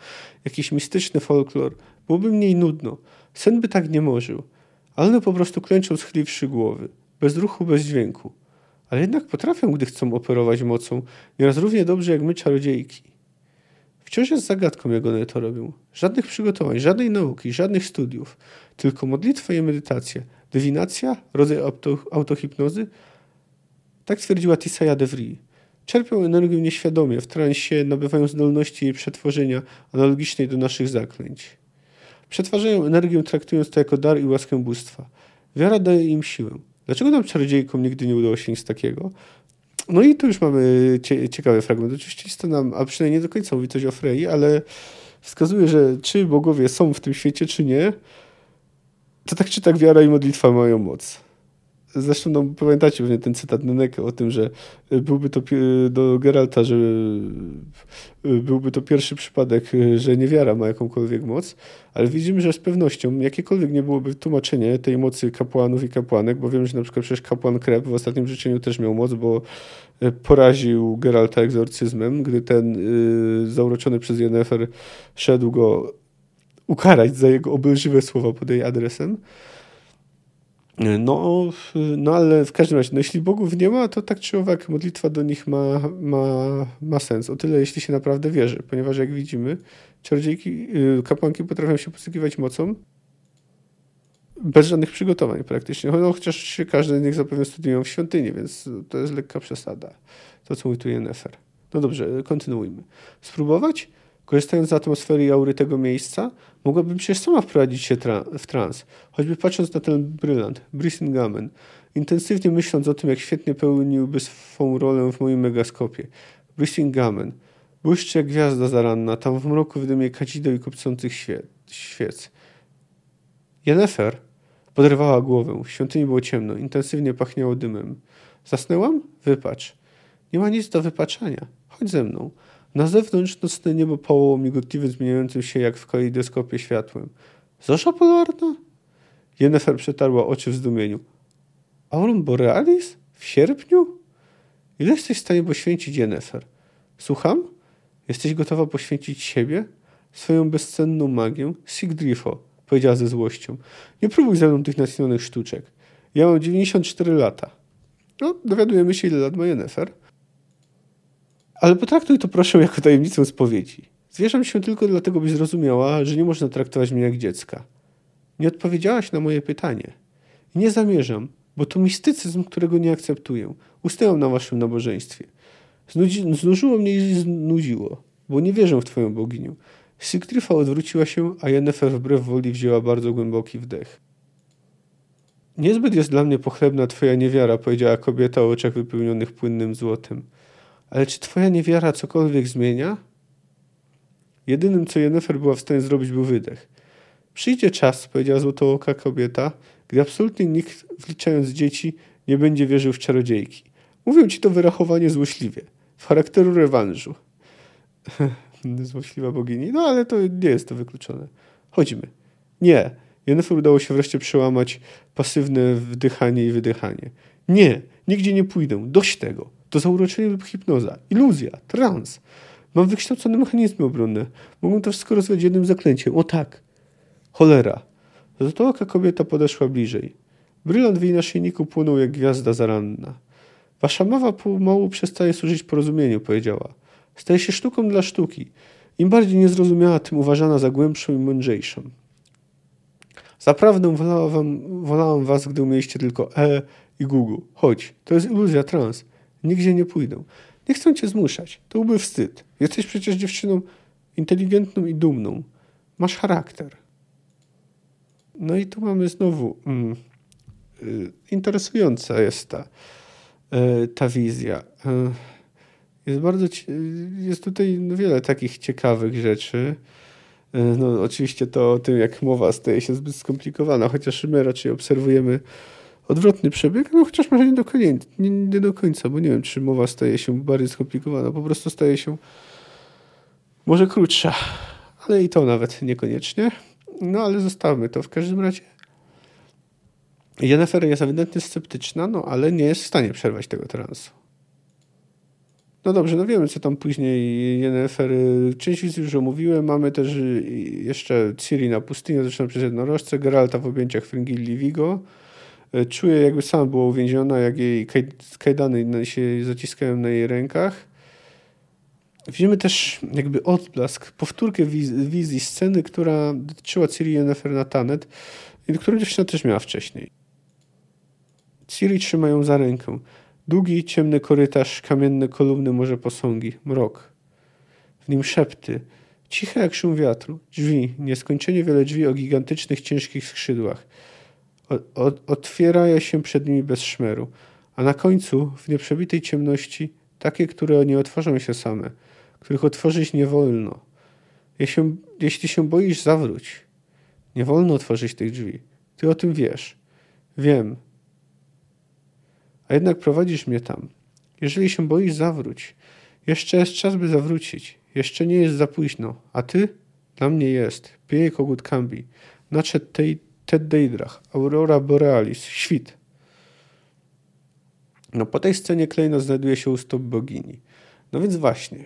jakiś mistyczny folklor, byłoby mniej nudno. Sen by tak nie morzył, ale po prostu klęczą schyliwszy głowy, bez ruchu, bez dźwięku ale jednak potrafią, gdy chcą operować mocą, nieraz równie dobrze jak my czarodziejki. Wciąż jest zagadką, jak one to robią. Żadnych przygotowań, żadnej nauki, żadnych studiów, tylko modlitwa i medytacja, dywinacja, rodzaj auto, autohipnozy. Tak twierdziła Tisaya de Vries. Czerpią energię nieświadomie, w transie nabywają zdolności jej przetworzenia analogicznej do naszych zaklęć. Przetwarzają energię, traktując to jako dar i łaskę bóstwa. Wiara daje im siłę. Dlaczego nam czarodziejkom nigdy nie udało się nic takiego? No i tu już mamy cie, ciekawy fragment. Oczywiście jest to nam, a przynajmniej nie do końca mówi coś o Frey, ale wskazuje, że czy bogowie są w tym świecie, czy nie, to tak czy tak wiara i modlitwa mają moc. Zresztą no, pamiętacie pewnie ten cytat Neneke o tym, że byłby to do Geralta, że byłby to pierwszy przypadek, że niewiara ma jakąkolwiek moc, ale widzimy, że z pewnością jakiekolwiek nie byłoby tłumaczenie tej mocy kapłanów i kapłanek, bo wiem, że na przykład przecież kapłan Kreb w ostatnim życzeniu też miał moc, bo poraził Geralta egzorcyzmem, gdy ten yy, zauroczony przez Yennefer szedł go ukarać za jego obelżywe słowa pod jej adresem. No, no ale w każdym razie, no jeśli bogów nie ma, to tak czy owak modlitwa do nich ma, ma, ma sens. O tyle, jeśli się naprawdę wierzy, ponieważ jak widzimy, czarodziejki, y, kapłanki potrafią się posługiwać mocą bez żadnych przygotowań praktycznie. No, chociaż każdy z nich zapewne studiują w świątyni, więc to jest lekka przesada. To, co mówi tu Nefer. No dobrze, kontynuujmy. Spróbować? Korzystając z atmosfery i aury tego miejsca, mogłabym przecież sama wprowadzić się tra w trans, choćby patrząc na ten brylant, Brisingamen, intensywnie myśląc o tym, jak świetnie pełniłby swą rolę w moim megaskopie. Brisingamen, błyszczy jak gwiazda zaranna, tam w mroku wydymie kadzideł i kopcących świe świec. Jennefer podrywała głowę, w świątyni było ciemno, intensywnie pachniało dymem. Zasnęłam? Wypacz. Nie ma nic do wypaczania. Chodź ze mną. Na zewnątrz nocne niebo pałało migotliwym, zmieniającym się jak w kalejdoskopie światłem. Zorza polarna? Jennifer przetarła oczy w zdumieniu. Auron Borealis? W sierpniu? Ile jesteś w stanie poświęcić Jennifer? Słucham? Jesteś gotowa poświęcić siebie? swoją bezcenną magię, Sigdrifo, powiedziała ze złością. Nie próbuj ze mną tych naśnionych sztuczek. Ja mam 94 lata. No, dowiadujemy się, ile lat ma Jennefer. Ale potraktuj to proszę jako tajemnicę spowiedzi. Zwierzam się tylko dlatego, byś zrozumiała, że nie można traktować mnie jak dziecka. Nie odpowiedziałaś na moje pytanie. Nie zamierzam, bo to mistycyzm, którego nie akceptuję. Ustałam na waszym nabożeństwie. Znudzi, znużyło mnie i znudziło, bo nie wierzę w twoją boginię. Sigtryfa odwróciła się, a Jennefer wbrew woli wzięła bardzo głęboki wdech. Niezbyt jest dla mnie pochlebna twoja niewiara, powiedziała kobieta o oczach wypełnionych płynnym złotem. Ale czy twoja niewiara cokolwiek zmienia? Jedynym, co Jennefer była w stanie zrobić, był wydech. Przyjdzie czas, powiedziała złotooka kobieta, gdy absolutnie nikt, wliczając dzieci, nie będzie wierzył w czarodziejki. Mówią ci to wyrachowanie złośliwie, w charakteru rewanżu. Złośliwa bogini? No ale to nie jest to wykluczone. Chodźmy. Nie. Jennifer udało się wreszcie przełamać pasywne wdychanie i wydychanie. Nie, nigdzie nie pójdę. Dość tego. To zauroczenie lub hipnoza. Iluzja. Trans. Mam wykształcone mechanizmy obronne. Mogę to wszystko rozwiązać jednym zaklęciem. O tak. Cholera. Złotooka kobieta podeszła bliżej. Brylant w jej naszyjniku płynął jak gwiazda zaranna. Wasza mowa pomału przestaje służyć porozumieniu, powiedziała. Staje się sztuką dla sztuki. Im bardziej niezrozumiała, tym uważana za głębszą i mądrzejszą. Zaprawdę wolałam, wolałam was, gdy umieliście tylko E i Google. Chodź, to jest iluzja trans. Nigdzie nie pójdę. Nie chcę cię zmuszać. To byłby wstyd. Jesteś przecież dziewczyną inteligentną i dumną. Masz charakter. No i tu mamy znowu mm, y, interesująca jest ta, y, ta wizja. Y, jest bardzo, jest tutaj wiele takich ciekawych rzeczy. No, oczywiście to o tym, jak mowa staje się zbyt skomplikowana, chociaż my raczej obserwujemy odwrotny przebieg, no chociaż może nie do, końca, nie, nie do końca, bo nie wiem, czy mowa staje się bardziej skomplikowana, po prostu staje się może krótsza, ale i to nawet niekoniecznie. No ale zostawmy to w każdym razie. Jennifer jest ewidentnie sceptyczna, no ale nie jest w stanie przerwać tego transu. No dobrze, no wiemy, co tam później Jennifer. Część już omówiłem. Mamy też jeszcze Ciri na pustyni, zresztą przez jednorożce, Geralta w objęciach Fringilli Vigo. Czuje, jakby sama była uwięziona, jak jej kajdany się zaciskają na jej rękach. Widzimy też jakby odblask, powtórkę wiz wizji sceny, która dotyczyła Ciri Jennifer na Tanet którą dziewczyna też miała wcześniej. Ciri trzyma ją za rękę. Długi, ciemny korytarz, kamienne kolumny, może posągi, mrok. W nim szepty, ciche jak szum wiatru, drzwi, nieskończenie wiele drzwi o gigantycznych, ciężkich skrzydłach. Otwierają się przed nimi bez szmeru, a na końcu, w nieprzebitej ciemności, takie, które nie otworzą się same – których otworzyć nie wolno. Jeśli, jeśli się boisz, zawróć. Nie wolno otworzyć tych drzwi. Ty o tym wiesz. Wiem. A jednak prowadzisz mnie tam. Jeżeli się boisz, zawróć. Jeszcze jest czas, by zawrócić. Jeszcze nie jest za późno. A ty? Dla mnie jest. Pieje kogut Kambi. Nadszedł tej, Ted Deidrach. Aurora Borealis. Świt. No po tej scenie Klejno znajduje się u stóp bogini. No więc właśnie.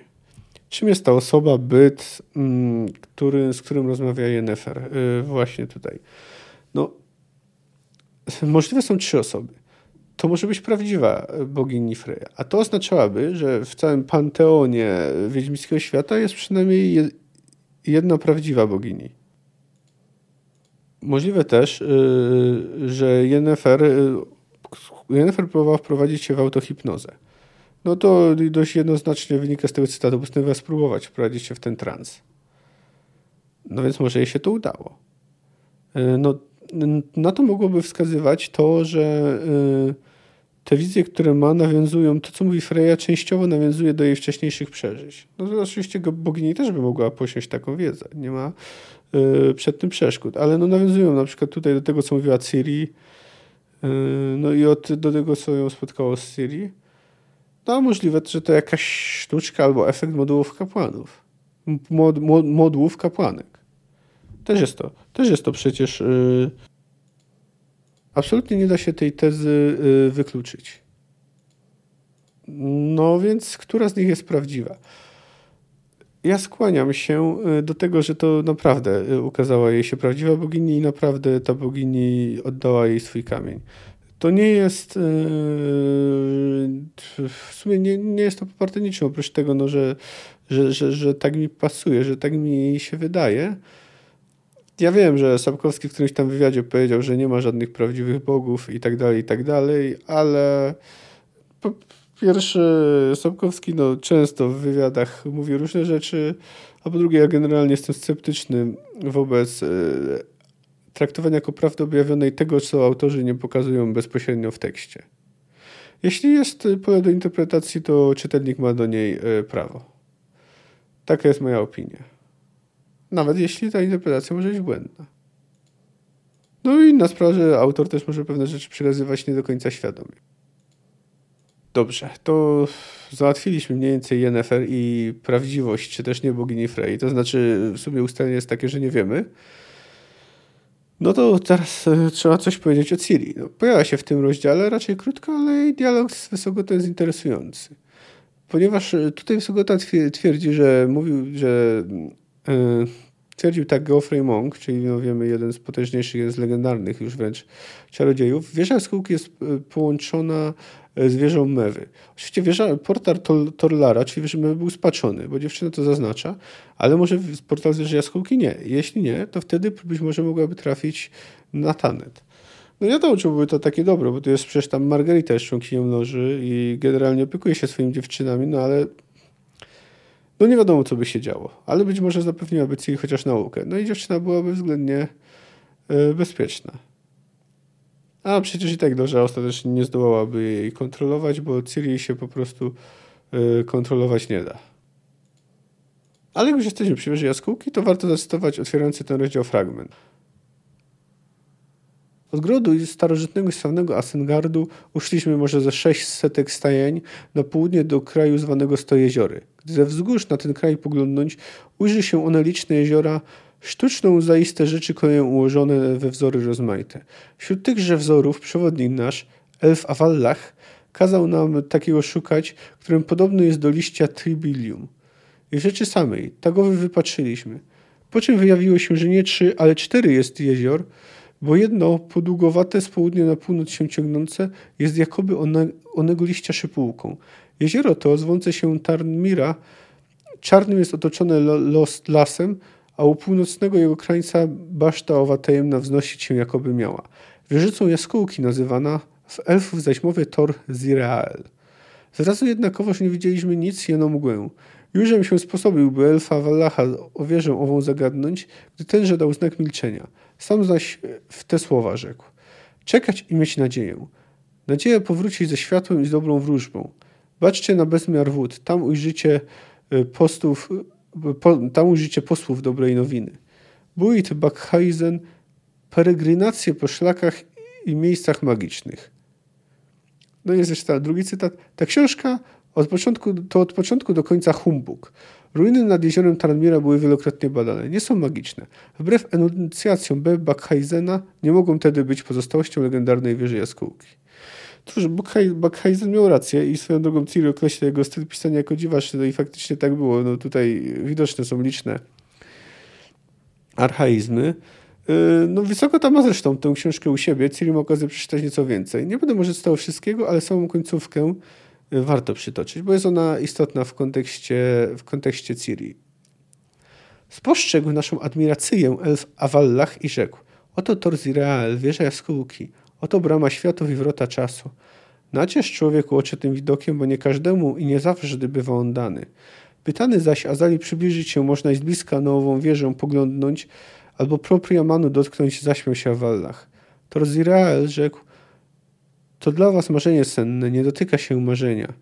Czym jest ta osoba, byt, mm, który, z którym rozmawia Jennefer? Yy, właśnie tutaj. No, możliwe są trzy osoby. To może być prawdziwa bogini Freya. A to oznaczałaby, że w całym panteonie wiedźmińskiego świata jest przynajmniej jedna prawdziwa bogini. Możliwe też, yy, że Jennefer, yy, Yennefer próbowała wprowadzić się w autohipnozę no to dość jednoznacznie wynika z tego cytatu, postanowiła spróbować wprowadzić się w ten trans. No więc może jej się to udało. E, no, na to mogłoby wskazywać to, że te wizje, które ma, nawiązują, to co mówi Freya, częściowo nawiązuje do jej wcześniejszych przeżyć. No to oczywiście bogini też by mogła posiąść taką wiedzę. Nie ma przed tym przeszkód. Ale no nawiązują na przykład tutaj do tego, co mówiła Ciri, no i od, do tego, co ją spotkało z Ciri. No możliwe, że to jakaś sztuczka albo efekt modułów kapłanów. Mod, mod, modułów kapłanek. Też jest to. Też jest to przecież... Yy, absolutnie nie da się tej tezy wykluczyć. No więc, która z nich jest prawdziwa? Ja skłaniam się y, do tego, że to naprawdę y, ukazała jej się prawdziwa bogini i naprawdę ta bogini oddała jej swój kamień. To nie jest y, w sumie nie, nie jest to poparte niczym, oprócz tego, no, że, że, że, że tak mi pasuje, że tak mi się wydaje. Ja wiem, że Sapkowski w którymś tam wywiadzie powiedział, że nie ma żadnych prawdziwych bogów i tak dalej, i tak dalej, ale pierwsze Sapkowski no, często w wywiadach mówi różne rzeczy, a po drugie ja generalnie jestem sceptyczny wobec e, traktowania jako prawdy objawionej tego, co autorzy nie pokazują bezpośrednio w tekście. Jeśli jest pole do interpretacji, to czytelnik ma do niej e, prawo. Taka jest moja opinia. Nawet jeśli ta interpretacja może być błędna. No i inna sprawa, że autor też może pewne rzeczy przekazywać nie do końca świadomie. Dobrze, to załatwiliśmy mniej więcej Yennefer i prawdziwość, czy też nie bogini Frey. To znaczy, w sumie ustalenie jest takie, że nie wiemy. No to teraz e, trzeba coś powiedzieć o Ciri. No, pojawia się w tym rozdziale raczej krótko, ale jej dialog z Wysokotem jest interesujący. Ponieważ e, tutaj Wysokota twierdzi, że mówił, że E, twierdził tak Geoffrey Monk, czyli no wiemy, jeden z potężniejszych, jeden z legendarnych już wręcz czarodziejów. Wieża jaskółki jest połączona z wieżą Mewy. Oczywiście wieża, portal Torlara, czyli wieża Mewy był spaczony, bo dziewczyna to zaznacza, ale może portal z wieży jaskółki nie. Jeśli nie, to wtedy być może mogłaby trafić na Tanet. No nie to, czy byłoby to takie dobre, bo to jest przecież tam Margarita jest członkinią loży i generalnie opiekuje się swoimi dziewczynami, no ale no nie wiadomo, co by się działo, ale być może zapewniłaby Ciri chociaż naukę. No i dziewczyna byłaby względnie y, bezpieczna. A przecież i tak dobrze ostatecznie nie zdołałaby jej kontrolować, bo Ciri się po prostu y, kontrolować nie da. Ale jak już jesteśmy przy wieży jaskółki, to warto zacytować otwierający ten rozdział fragment. Od grodu starożytnego i sławnego Asengardu uszliśmy może ze sześć setek stajeń na południe do kraju zwanego Stojeziory. Gdy ze wzgórz na ten kraj poglądnąć, ujrzy się one liczne jeziora, sztuczną zaiste rzeczy koleją ułożone we wzory rozmaite. Wśród tychże wzorów przewodnik nasz, elf Avallach, kazał nam takiego szukać, którym podobny jest do liścia tribilium. I rzeczy samej, tagowy wypatrzyliśmy. Po czym wyjawiło się, że nie trzy, ale cztery jest jezior, bo jedno, podługowate z południa na północ się ciągnące, jest jakoby one, onego liścia szypułką. Jezioro to, zwące się Tarnmira, czarnym jest otoczone los, lasem, a u północnego jego krańca baszta owa tajemna wznosić się jakoby miała. Wieżycą jaskółki nazywana, w elfów zaś mowie Tor Zirael. Zrazu jednakowoż nie widzieliśmy nic, jeno mgłę. Jużem się sposobił, by elfa Wallacha o wieżę ową zagadnąć, gdy tenże dał znak milczenia. Sam zaś w te słowa rzekł. Czekać i mieć nadzieję. Nadzieja powróci ze światłem i z dobrą wróżbą. Baczcie na bezmiar wód, tam ujrzycie y, postów, po, tam ujrzycie posłów dobrej nowiny. Buit Bakheisen, peregrinacje po szlakach i miejscach magicznych. No jest jeszcze drugi cytat. Ta książka od początku, to od początku do końca humbug. Ruiny nad jeziorem Taranmira były wielokrotnie badane. Nie są magiczne. Wbrew enuncjacjom B. Backheisena nie mogą wtedy być pozostałością legendarnej wieży jaskółki. Cóż, Backheisen miał rację i swoją drogą Ciri określa jego styl pisania jako dziwaczny, no i faktycznie tak było. No tutaj widoczne są liczne archaizmy. Yy, no wysoko tam ma zresztą tę książkę u siebie. Ciri ma okazję przeczytać nieco więcej. Nie będę może czytał wszystkiego, ale samą końcówkę warto przytoczyć, bo jest ona istotna w kontekście, w kontekście Ciri. Spostrzegł naszą admirację elf Avallach i rzekł Oto Torzireal, wieża jaskółki, oto brama światów i wrota czasu. Naciesz człowieku oczy tym widokiem, bo nie każdemu i nie zawsze bywa on dany. Pytany zaś Azali przybliżyć się można i z bliska nową wieżę poglądnąć, albo propriamanu dotknąć, zaśmiał się Avallach. Torzireal rzekł to dla was marzenie senne, nie dotyka się marzenia.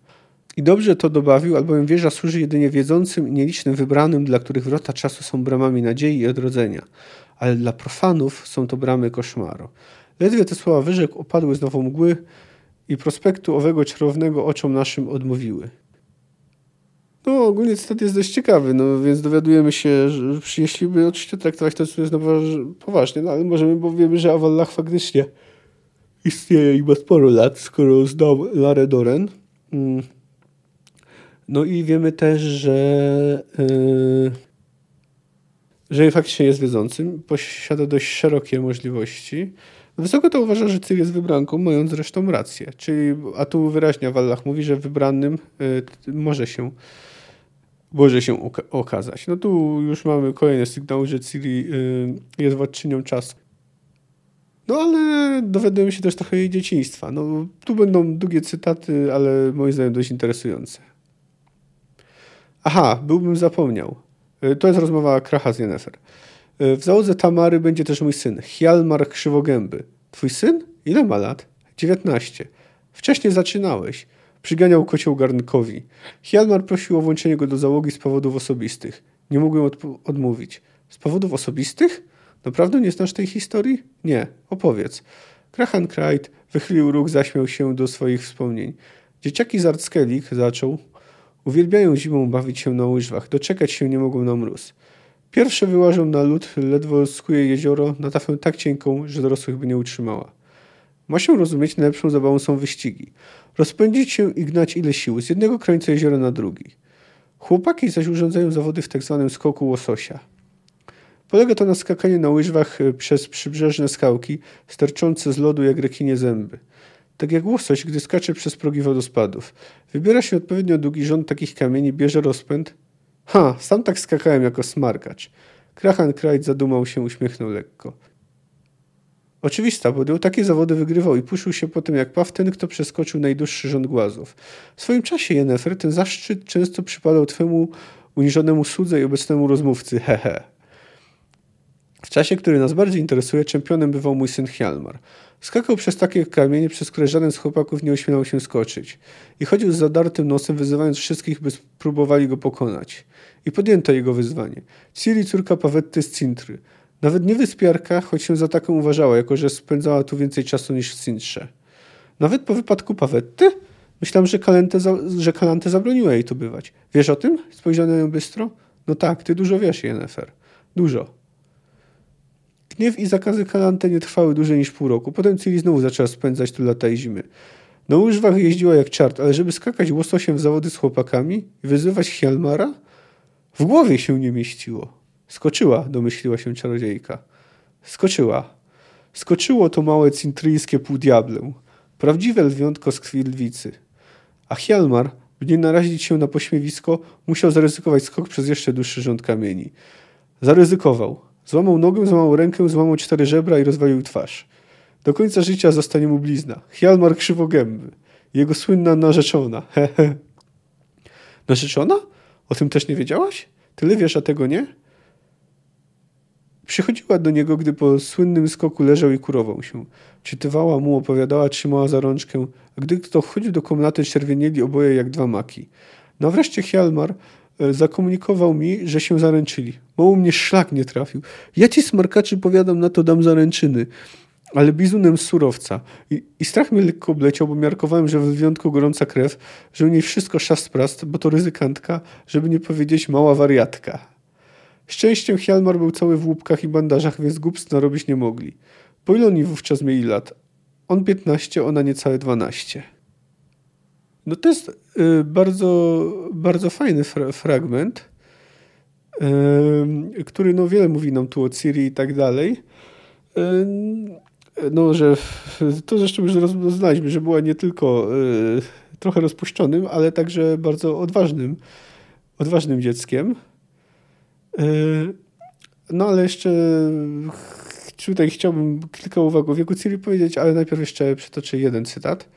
I dobrze to dobawił, albowiem wieża służy jedynie wiedzącym i nielicznym wybranym, dla których wrota czasu są bramami nadziei i odrodzenia, ale dla profanów są to bramy koszmaru. Ledwie te słowa wyrzekł, opadły znowu mgły i prospektu owego czarownego oczom naszym odmówiły. No, ogólnie cytat jest dość ciekawy, no więc dowiadujemy się, że jeśli by oczywiście traktować to jest poważnie, no ale możemy, bo wiemy, że Awallah faktycznie istnieje i ma sporo lat, skoro znał Larę Doren. Mm. No i wiemy też, że, yy, że faktycznie jest wiedzącym, posiada dość szerokie możliwości. Wysoko to uważa, że Cyril jest wybranką, mając zresztą rację. Czyli, a tu wyraźnie Wallach mówi, że wybranym yy, może się może się okazać. No tu już mamy kolejny sygnał, że Ciri yy, jest władczynią czasu. No ale dowiadujemy się też trochę jej dzieciństwa. No, tu będą długie cytaty, ale moim zdaniem dość interesujące. Aha, byłbym zapomniał. Y, to jest rozmowa Kracha z Yennefer. Y, w załodze Tamary będzie też mój syn, Hjalmar Krzywogęby. Twój syn? Ile ma lat? 19. Wcześniej zaczynałeś. Przyganiał kocioł garnkowi. Hjalmar prosił o włączenie go do załogi z powodów osobistych. Nie mogłem od odmówić. Z powodów osobistych? Naprawdę nie znasz tej historii? Nie. Opowiedz. Krahan Krajt wychylił róg, zaśmiał się do swoich wspomnień. Dzieciaki z Artskelik zaczął. Uwielbiają zimą bawić się na łyżwach. Doczekać się nie mogą na mróz. Pierwsze wyłażą na lód, ledwo skuje jezioro na tafę tak cienką, że dorosłych by nie utrzymała. Ma się rozumieć, najlepszą zabawą są wyścigi. Rozpędzić się i gnać ile sił z jednego krańca jeziora na drugi. Chłopaki zaś urządzają zawody w tzw. Tak skoku łososia. Polega to na skakaniu na łyżwach e, przez przybrzeżne skałki, sterczące z lodu jak rekinie zęby. Tak jak łosoś, gdy skacze przez progi wodospadów. Wybiera się odpowiednio długi rząd takich kamieni, bierze rozpęd. Ha, sam tak skakałem jako smarkacz. Krachan Krajt zadumał się, uśmiechnął lekko. Oczywista, bo takie zawody wygrywał i puszył się po tym jak paw ten, kto przeskoczył najdłuższy rząd głazów. W swoim czasie, Jennefer, ten zaszczyt często przypadał twemu uniżonemu słudze i obecnemu rozmówcy, hehe. W czasie, który nas bardziej interesuje, czempionem bywał mój syn Hjalmar. Skakał przez takie kamienie, przez które żaden z chłopaków nie ośmielał się skoczyć. I chodził z zadartym nosem, wyzywając wszystkich, by spróbowali go pokonać. I podjęto jego wyzwanie. Ciri, córka Pawetty z Cintry. Nawet nie wyspiarka, choć się za taką uważała, jako że spędzała tu więcej czasu niż w Cintrze. Nawet po wypadku Pawetty? Myślałem, że, Kalente za, że Kalante zabroniła jej tu bywać. Wiesz o tym? Spojrzał na nią bystro. No tak, ty dużo wiesz, Yennefer. Dużo. Gniew i zakazy Kalante nie trwały dłużej niż pół roku. Potem Ciri znowu zaczęła spędzać tu lata i zimy. Na łyżwach jeździła jak czart, ale żeby skakać łososiem w zawody z chłopakami i wyzywać Hjalmara? W głowie się nie mieściło. Skoczyła, domyśliła się czarodziejka. Skoczyła. Skoczyło to małe cintryjskie półdiablę. Prawdziwe lwiątko z krwi lwicy. A Hjalmar, by nie narazić się na pośmiewisko, musiał zaryzykować skok przez jeszcze dłuższy rząd kamieni. Zaryzykował. Złamał nogę, złamał rękę, złamał cztery żebra i rozwalił twarz. Do końca życia zostanie mu blizna. Hjalmar krzywogęby. Jego słynna narzeczona. Narzeczona? O tym też nie wiedziałaś? Tyle wiesz, a tego nie? Przychodziła do niego, gdy po słynnym skoku leżał i kurował się. Czytywała mu, opowiadała, trzymała za rączkę, a gdy kto wchodził do komnaty, czerwienieli oboje jak dwa maki. No wreszcie Hjalmar zakomunikował mi, że się zaręczyli. Mało mnie szlak nie trafił. Ja ci smarkaczy powiadam, na to dam zaręczyny. Ale bizunem surowca. I, I, strach mnie lekko obleciał, bo miarkowałem, że w wyjątku gorąca krew, że u niej wszystko szastprast, bo to ryzykantka, żeby nie powiedzieć mała wariatka. Szczęściem Hjalmar był cały w łupkach i bandażach, więc głupstw narobić nie mogli. Po ile oni wówczas mieli lat? On 15, ona niecałe 12. No to jest y, bardzo, bardzo fajny fra fragment, y, który no wiele mówi nam tu o Ciri i tak dalej. Y, no, że to zresztą już rozpoznaliśmy, że była nie tylko trochę rozpuszczonym, ale także bardzo odważnym, odważnym dzieckiem. No ale jeszcze tutaj chciałbym kilka uwag o wieku Ciri powiedzieć, ale najpierw jeszcze przytoczę jeden cytat.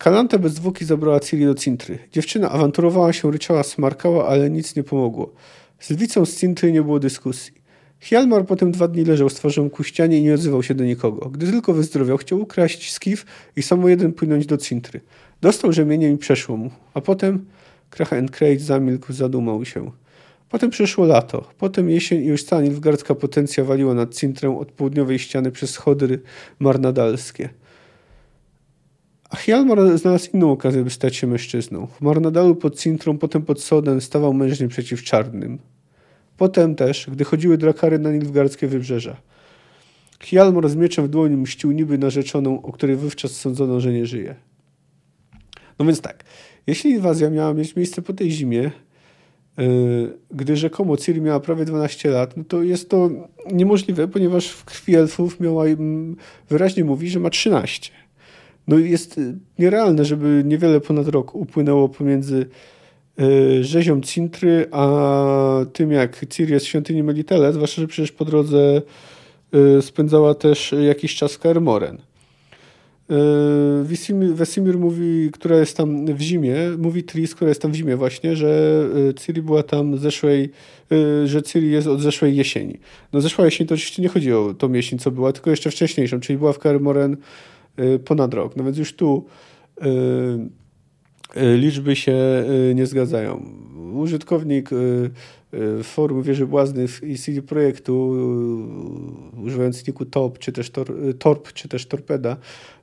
Kalanta bez zwłoki zabrała Ciri do Cintry. Dziewczyna awanturowała się, ryczała, smarkała, ale nic nie pomogło. Z lwicą z Cintry nie było dyskusji. Hjalmar potem dwa dni leżał z twarzą ku ścianie i nie odzywał się do nikogo. Gdy tylko wyzdrowiał, chciał ukraść skif i samo jeden płynąć do Cintry. Dostał rzemieniem i przeszło mu. A potem Krachen Krejt zamilkł, zadumał się. Potem przyszło lato. Potem jesień i już cała nilfgaardzka potencja waliła nad Cintrę od południowej ściany przez chodry marnadalskie. A Hjalmar znalazł inną okazję, by stać się mężczyzną. W Marnadalu pod Cintrą, potem pod Soden stawał mężnie przeciw czarnym. Potem też, gdy chodziły drakary na nilfgaardzkie wybrzeża. Hjalmar z mieczem w dłoni mścił niby narzeczoną, o której wówczas sądzono, że nie żyje. No więc tak, jeśli inwazja miała mieć miejsce po tej zimie, yy, gdy rzekomo Ciri miała prawie 12 lat, no to jest to niemożliwe, ponieważ w krwi elfów miała, wyraźnie mówi, że ma 13. No jest nierealne, żeby niewiele ponad rok upłynęło pomiędzy yy, rzezią Cintry, a tym jak Ciri jest w świątyni Melitele, zwłaszcza, że przecież po drodze yy, spędzała też jakiś czas Kaer Wesimir, mówi, która jest tam w zimie, mówi Tris, która jest tam w zimie właśnie, że Ciri była tam zeszłej, że Ciri jest od zeszłej jesieni. No zeszła jesień to oczywiście nie chodzi o tą jesień, co była, tylko jeszcze wcześniejszą, czyli była w e, ponad rok. No więc już tu liczby się nie zgadzają. Użytkownik forum Wieży Błaznych i CD Projektu, używając niku TOP, czy też tor, TORP, czy też Torpeda,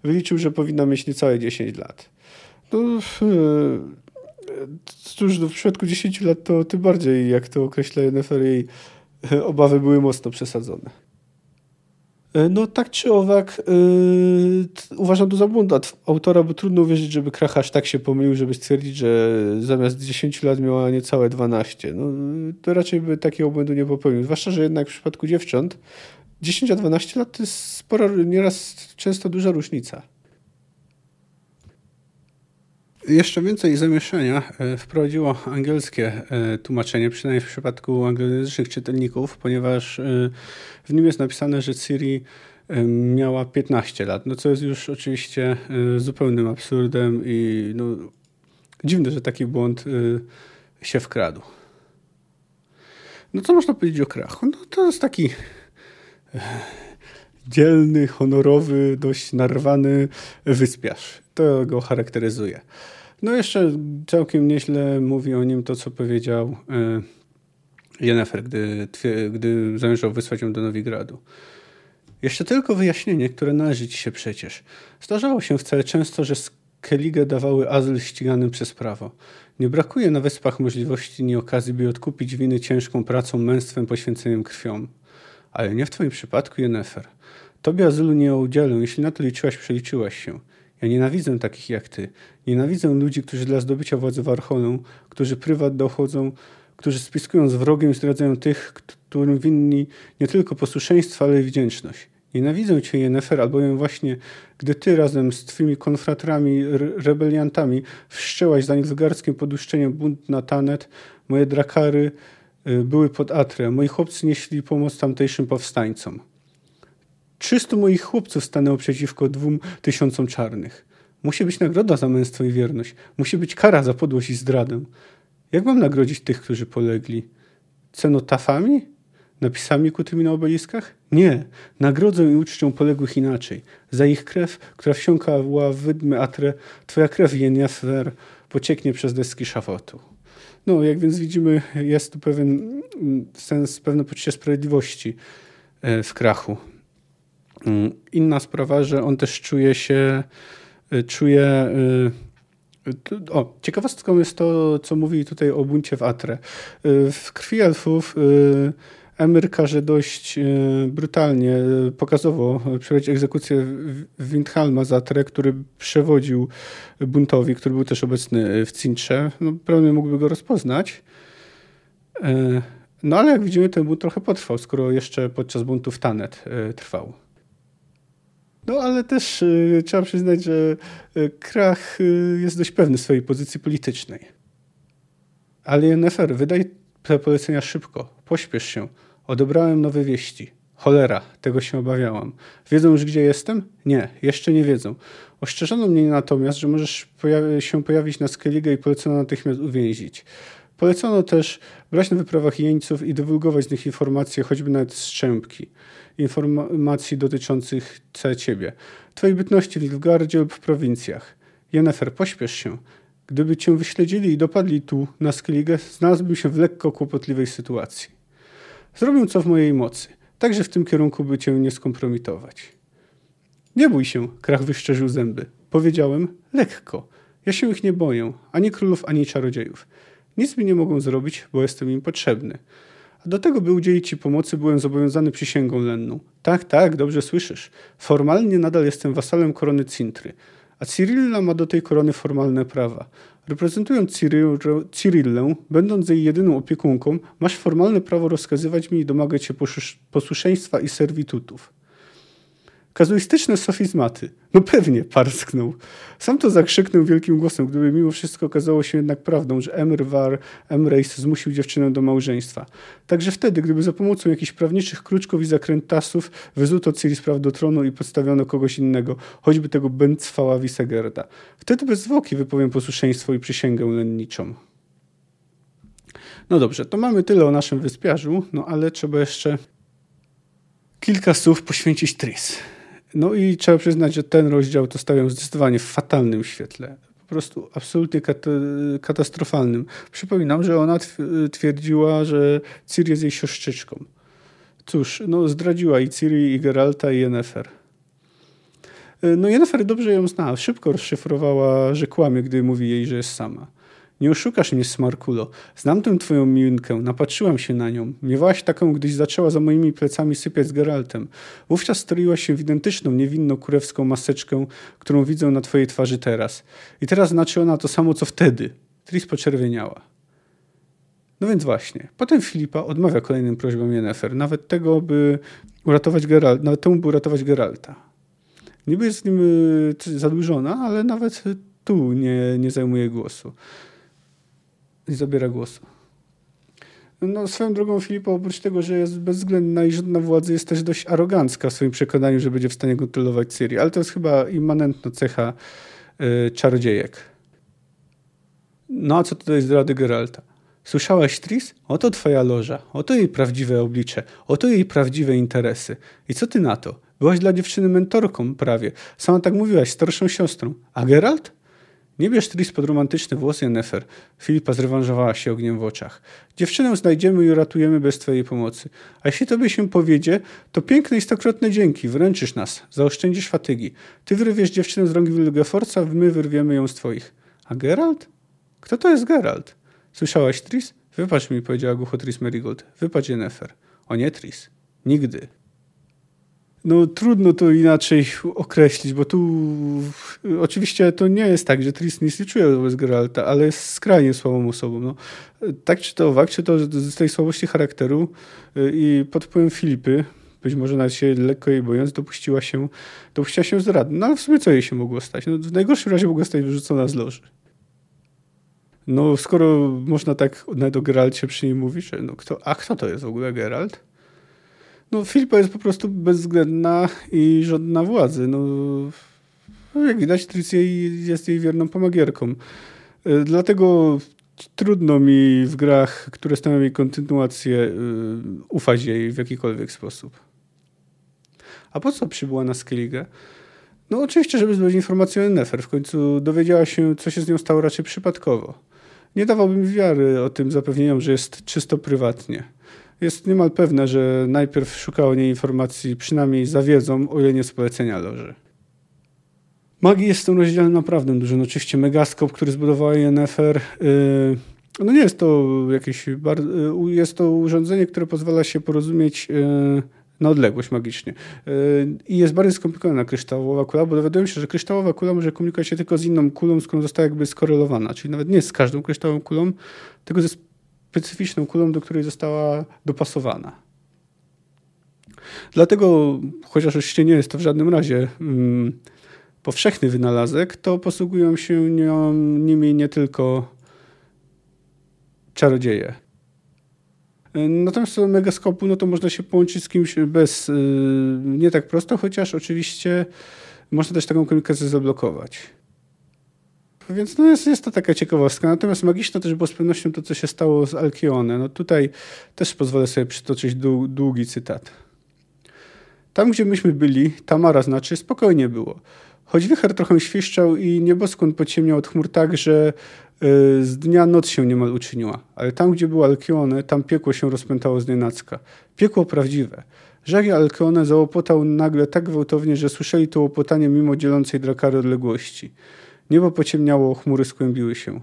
wyliczył, że powinna mieć niecałe 10 lat. No, cóż, no w przypadku 10 lat to tym bardziej, jak to określa NFR, jej obawy były mocno przesadzone. E, no tak czy owak yy, uważam to za błąd autora, bo trudno uwierzyć, żeby Krach tak się pomylił, żeby stwierdzić, że zamiast 10 lat miała niecałe 12. No, to raczej by takiego błędu nie popełnił. Zwłaszcza, że jednak w przypadku dziewcząt 10 a 12 lat to jest spora, nieraz często duża różnica. Jeszcze więcej zamieszania e, wprowadziło angielskie e, tłumaczenie, przynajmniej w przypadku anglojęzycznych czytelników, ponieważ e, w nim jest napisane, że Siri miała 15 lat, no co jest już oczywiście zupełnym absurdem i no, dziwne, że taki błąd się wkradł. No co można powiedzieć o Krachu? No to jest taki dzielny, honorowy, dość narwany wyspiarz. To go charakteryzuje. No jeszcze całkiem nieźle mówi o nim to, co powiedział e, Jennifer, gdy, gdy zamierzał wysłać ją do Nowigradu. Jeszcze tylko wyjaśnienie, które należy ci się przecież. Zdarzało się wcale często, że Skellige dawały azyl ściganym przez prawo. Nie brakuje na wyspach możliwości ni okazji, by odkupić winy ciężką pracą, męstwem, poświęceniem krwią. Ale nie w twoim przypadku, Jennifer. Tobie azylu nie udzielę, jeśli na to liczyłaś, przeliczyłaś się. Ja nienawidzę takich jak ty. Nienawidzę ludzi, którzy dla zdobycia władzy warchoną, którzy prywat dochodzą, którzy spiskują z wrogiem i zdradzają tych, którym winni nie tylko posłuszeństwo, ale i wdzięczność. Nienawidzę cię, Jennefer, albowiem właśnie gdy ty razem z twymi konfratrami, rebeliantami wszczęłaś za nilfgaardzkim poduszczeniem bunt na Tanet, moje drakary y, były pod Atrę, moi chłopcy nieśli pomoc tamtejszym powstańcom. Trzystu moich chłopców stanęło przeciwko dwóm tysiącom czarnych. Musi być nagroda za męstwo i wierność. Musi być kara za podłość i zdradę. Jak mam nagrodzić tych, którzy polegli? Cenotafami? Napisami kutymi na obeliskach? Nie. Nagrodzę i uczczę poległych inaczej. Za ich krew, która wsiąkała w wydmy Atre, twoja krew, Jennifer, pocieknie przez deski szafotu. No, jak więc widzimy, jest tu pewien mm, sens, pewne poczucie sprawiedliwości e, w krachu. Mm, inna sprawa, że on też czuje się, y, czuje. Y, o, ciekawostką jest to, co mówi tutaj o buncie w Atre. Y, w krwi elfów Emir każe dość brutalnie, pokazowo przeprowadzić egzekucję Windhalma z Atre, który przewodził buntowi, który był też obecny w Cintrze. No, prawnie mógłby go rozpoznać. No ale jak widzimy, ten bunt trochę potrwał, skoro jeszcze podczas buntu w Tanet trwał. No ale też y, trzeba przyznać, że y, Krach y, jest dość pewny swojej pozycji politycznej. Ale NFR, wydaj te polecenia szybko, pośpiesz się. Odebrałem nowe wieści. Cholera, tego się obawiałam. Wiedzą już, gdzie jestem? Nie, jeszcze nie wiedzą. Ostrzeżono mnie natomiast, że możesz pojawi się pojawić na Skellige i polecono natychmiast uwięzić. Polecono też brać na wyprawach jeńców i dywulgować z nich informacje, choćby nawet strzępki informacji dotyczących ciebie, twojej bytności w Nilfgaardzie lub w prowincjach. Jennefer, pośpiesz się. Gdyby cię wyśledzili i dopadli tu, na Skellige, znalazłbym się w lekko kłopotliwej sytuacji. Zrobię co w mojej mocy, także w tym kierunku, by cię nie skompromitować. Nie bój się, Krach wyszczerzył zęby. Powiedziałem, lekko. Ja się ich nie boję, ani królów, ani czarodziejów. Nic mi nie mogą zrobić, bo jestem im potrzebny. A do tego, by udzielić Ci pomocy, byłem zobowiązany przysięgą lenną. Tak, tak, dobrze słyszysz. Formalnie nadal jestem wasalem korony Cintry, a Cyrilla ma do tej korony formalne prawa. Reprezentując Cyrillę, będąc jej jedyną opiekunką, masz formalne prawo rozkazywać mi i domagać się posłuszeństwa i serwitutów. Kazuistyczne sofizmaty. No pewnie, parsknął. Sam to zakrzyknął wielkim głosem, gdyby mimo wszystko okazało się jednak prawdą, że Emr War Emrejs zmusił dziewczynę do małżeństwa. Także wtedy, gdyby za pomocą jakichś prawniczych kruczków i zakrętasów wyzuto Ciri spraw do tronu i podstawiono kogoś innego, choćby tego Bencwała Wisegerda. Wtedy bez zwłoki wypowiem posłuszeństwo i przysięgę lenniczą. No dobrze, to mamy tyle o naszym wyspiarzu, no ale trzeba jeszcze kilka słów poświęcić Tris. No i trzeba przyznać, że ten rozdział to stawiam zdecydowanie w fatalnym świetle. Po prostu absolutnie katastrofalnym. Przypominam, że ona twierdziła, że Ciri jest jej siostrzyczką. Cóż, no zdradziła i Ciri, i Geralta, i Yennefer. No Yennefer dobrze ją zna. Szybko rozszyfrowała, że kłamie, gdy mówi jej, że jest sama. Nie oszukasz mnie, Smarkulo. Znam tę twoją minkę, napatrzyłam się na nią. Miewałaś taką, gdyś zaczęła za moimi plecami sypiać z Geraltem. Wówczas stroiła się w identyczną, niewinną kurewską maseczkę, którą widzę na twojej twarzy teraz. I teraz znaczy ona to samo, co wtedy. Tris poczerwieniała. No więc właśnie. Potem Filipa odmawia kolejnym prośbom Yennefer. Nawet tego, by uratować Geralt, nawet temu, by uratować Geralta. Niby jest z nim y, zadłużona, ale nawet tu nie, nie zajmuje głosu i zabiera głosu. No, swoją drogą Filipa, oprócz tego, że jest bezwzględna i żadna władzy, jest też dość arogancka w swoim przekonaniu, że będzie w stanie kontrolować Syrię. Ale to jest chyba immanentna cecha y, czarodziejek. No a co tutaj z rady Geralta? Słyszałaś, Tris? Oto twoja loża, oto jej prawdziwe oblicze, oto jej prawdziwe interesy. I co ty na to? Byłaś dla dziewczyny mentorką prawie. Sama tak mówiłaś, starszą siostrą. A Geralt? Nie bierz Tris pod romantyczne włosy, Nefer. Filipa zrewanżowała się ogniem w oczach. Dziewczynę znajdziemy i uratujemy bez twojej pomocy. A jeśli tobie się powiedzie, to piękne i stokrotne dzięki. Wręczysz nas. Zaoszczędzisz fatygi. Ty wyrwiesz dziewczynę z rąk Wilgeforca, my wyrwiemy ją z twoich. A Geralt? Kto to jest Geralt? Słyszałaś, Tris? Wypacz mi, powiedziała głucho Tris Merigold. Wypacz Nefer. O nie, Tris. Nigdy no trudno to inaczej określić, bo tu oczywiście to nie jest tak, że Tris nic nie czuje wobec Geralta, ale jest skrajnie słabą osobą. No, tak czy to owak, czy to z tej słabości charakteru y, i pod wpływem Filipy, być może nawet się lekko jej bojąc, dopuściła się, dopuściła się zdrady. No ale w sumie co jej się mogło stać? No, w najgorszym razie mogła zostać wyrzucona z loży. No skoro można tak nawet o Geralcie przy nim mówić, że no kto, a kto to jest w ogóle Geralt? No Filipa jest po prostu bezwzględna i żądna władzy. No, jak widać, Tricia jest jej wierną pomagierką. E, dlatego trudno mi w grach, które stanowią jej kontynuację, e, ufać jej w jakikolwiek sposób. A po co przybyła na Skellige? No oczywiście, żeby zdobyć informację o Nefer. W końcu dowiedziała się, co się z nią stało raczej przypadkowo. Nie dawałbym wiary o tym zapewnieniom, że jest czysto prywatnie jest niemal pewne, że najpierw szukał niej informacji, przynajmniej za wiedzą, o ile nie z polecenia loży. Magii jest w tym rozdziale naprawdę dużo. No oczywiście megaskop, który zbudowała INFR, yy, no nie jest to jakieś, yy, jest to urządzenie, które pozwala się porozumieć yy, na odległość magicznie. Yy, I jest bardziej skomplikowana kryształowa kula, bo dowiaduję się, że kryształowa kula może komunikować się tylko z inną kulą, z którą została jakby skorelowana, czyli nawet nie z każdą kryształową kulą, tylko ze specyficzną kulą, do której została dopasowana. Dlatego, chociaż oczywiście nie jest to w żadnym razie mm, powszechny wynalazek, to posługują się nią, nimi nie tylko czarodzieje. Natomiast co do megaskopu, no to można się połączyć z kimś bez, y, nie tak prosto, chociaż oczywiście można też taką komunikację zablokować. Więc no jest, jest to taka ciekawostka. Natomiast magiczne też było z pewnością to, co się stało z Alkione. No tutaj też pozwolę sobie przytoczyć długi cytat. Tam, gdzie myśmy byli, Tamara znaczy, spokojnie było. Choć wicher trochę świszczał i nieboskłon pociemniał od chmur tak, że y, z dnia noc się niemal uczyniła. Ale tam, gdzie było Alkione, tam piekło się rozpętało z nienacka. Piekło prawdziwe. Żagiel Alkione załopotał nagle tak gwałtownie, że słyszeli to łopotanie mimo dzielącej drakary odległości. Niebo pociemniało, chmury skłębiły się.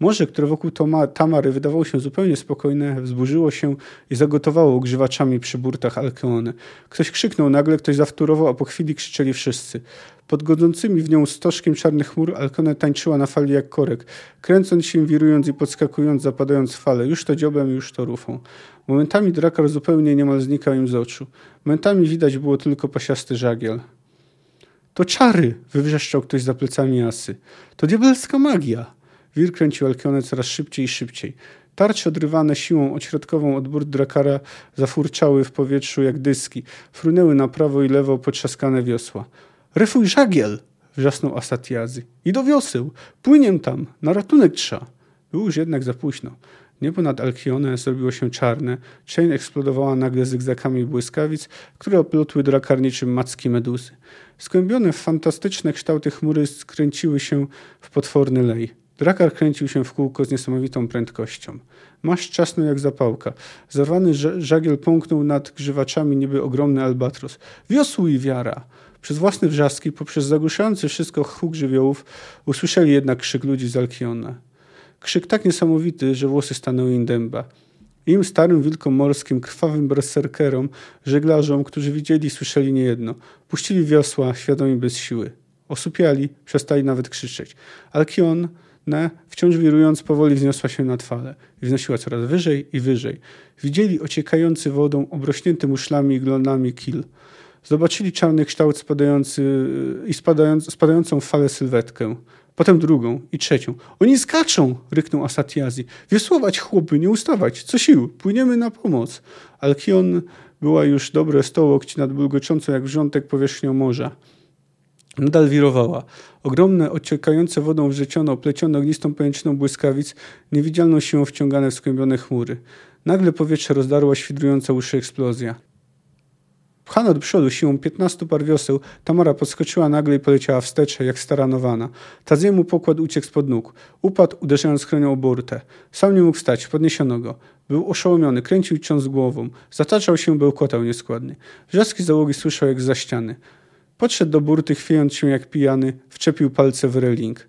Morze, które wokół Tamary wydawało się zupełnie spokojne, wzburzyło się i zagotowało grzywaczami przy burtach Alkeone. Ktoś krzyknął nagle, ktoś zawtórował, a po chwili krzyczeli wszyscy. Pod godzącymi w nią stożkiem czarnych chmur Alkone tańczyła na fali jak korek, kręcąc się, wirując i podskakując, zapadając w fale, już to dziobem, już to rufą. Momentami drakar zupełnie niemal znikał im z oczu. Momentami widać było tylko pasiasty żagiel. To czary! wywrzeszczał ktoś za plecami Asy. To diabelska magia! Wir kręcił Alkione coraz szybciej i szybciej. Tarcze odrywane siłą ośrodkową od burt drakara zafurczały w powietrzu jak dyski. Frunęły na prawo i lewo potrzaskane wiosła. Refuj żagiel! wrzasnął Asatiazy. I do wioseł! Płyniem tam! Na ratunek trza! Było już jednak za późno. Niebo nad Alkione zrobiło się czarne. Chain eksplodowała nagle zygzakami błyskawic, które oplotły drakar niczym macki meduzy. Skłębione w fantastyczne kształty chmury skręciły się w potworny lej. Drakar kręcił się w kółko z niesamowitą prędkością. Masz czasnął jak zapałka. Zarwany żagiel pąknął nad grzywaczami niby ogromny albatros. Wiosłuj wiara! Przez własne wrzaski, poprzez zagłuszający wszystko huk żywiołów, usłyszeli jednak krzyk ludzi z Alkiona. Krzyk tak niesamowity, że włosy stanęły im dęba. Im starym wilkom morskim, krwawym berserkerom, żeglarzom, którzy widzieli i słyszeli niejedno, puścili wiosła, świadomi bez siły. Osupiali, przestali nawet krzyczeć. Alkion, ne, wciąż wirując, powoli wzniosła się na fale wznosiła coraz wyżej i wyżej. Widzieli ociekający wodą, obrośnięty muszlami i glonami kil. Zobaczyli czarny kształt spadający i spadając, spadającą falę sylwetkę. Potem drugą i trzecią. Oni skaczą! ryknął Asatiazi. Wiosłować, chłopy, nie ustawać. Co sił, płyniemy na pomoc. Alkion była już dobre sto łokci nad bulgoczącą jak wrzątek powierzchnią morza. Nadal wirowała. Ogromne, ociekające wodą wrzeciono, plecione ognistą pajęczyną błyskawic, niewidzialną siłą wciągane w skłębione chmury. Nagle powietrze rozdarła świdrująca uszy eksplozja. Pchana do przodu siłą piętnastu par wioseł, Tamara podskoczyła nagle i poleciała wstecz, jak staranowana. Tadziemu pokład uciekł spod nóg. Upadł, uderzając chronią o burtę. Sam nie mógł wstać, podniesiono go. Był oszołomiony, kręcił ciąg głową. Zataczał się, bełkotał nieskładnie. Wrzaski załogi słyszał jak za ściany. Podszedł do burty, chwiejąc się jak pijany, wczepił palce w reling.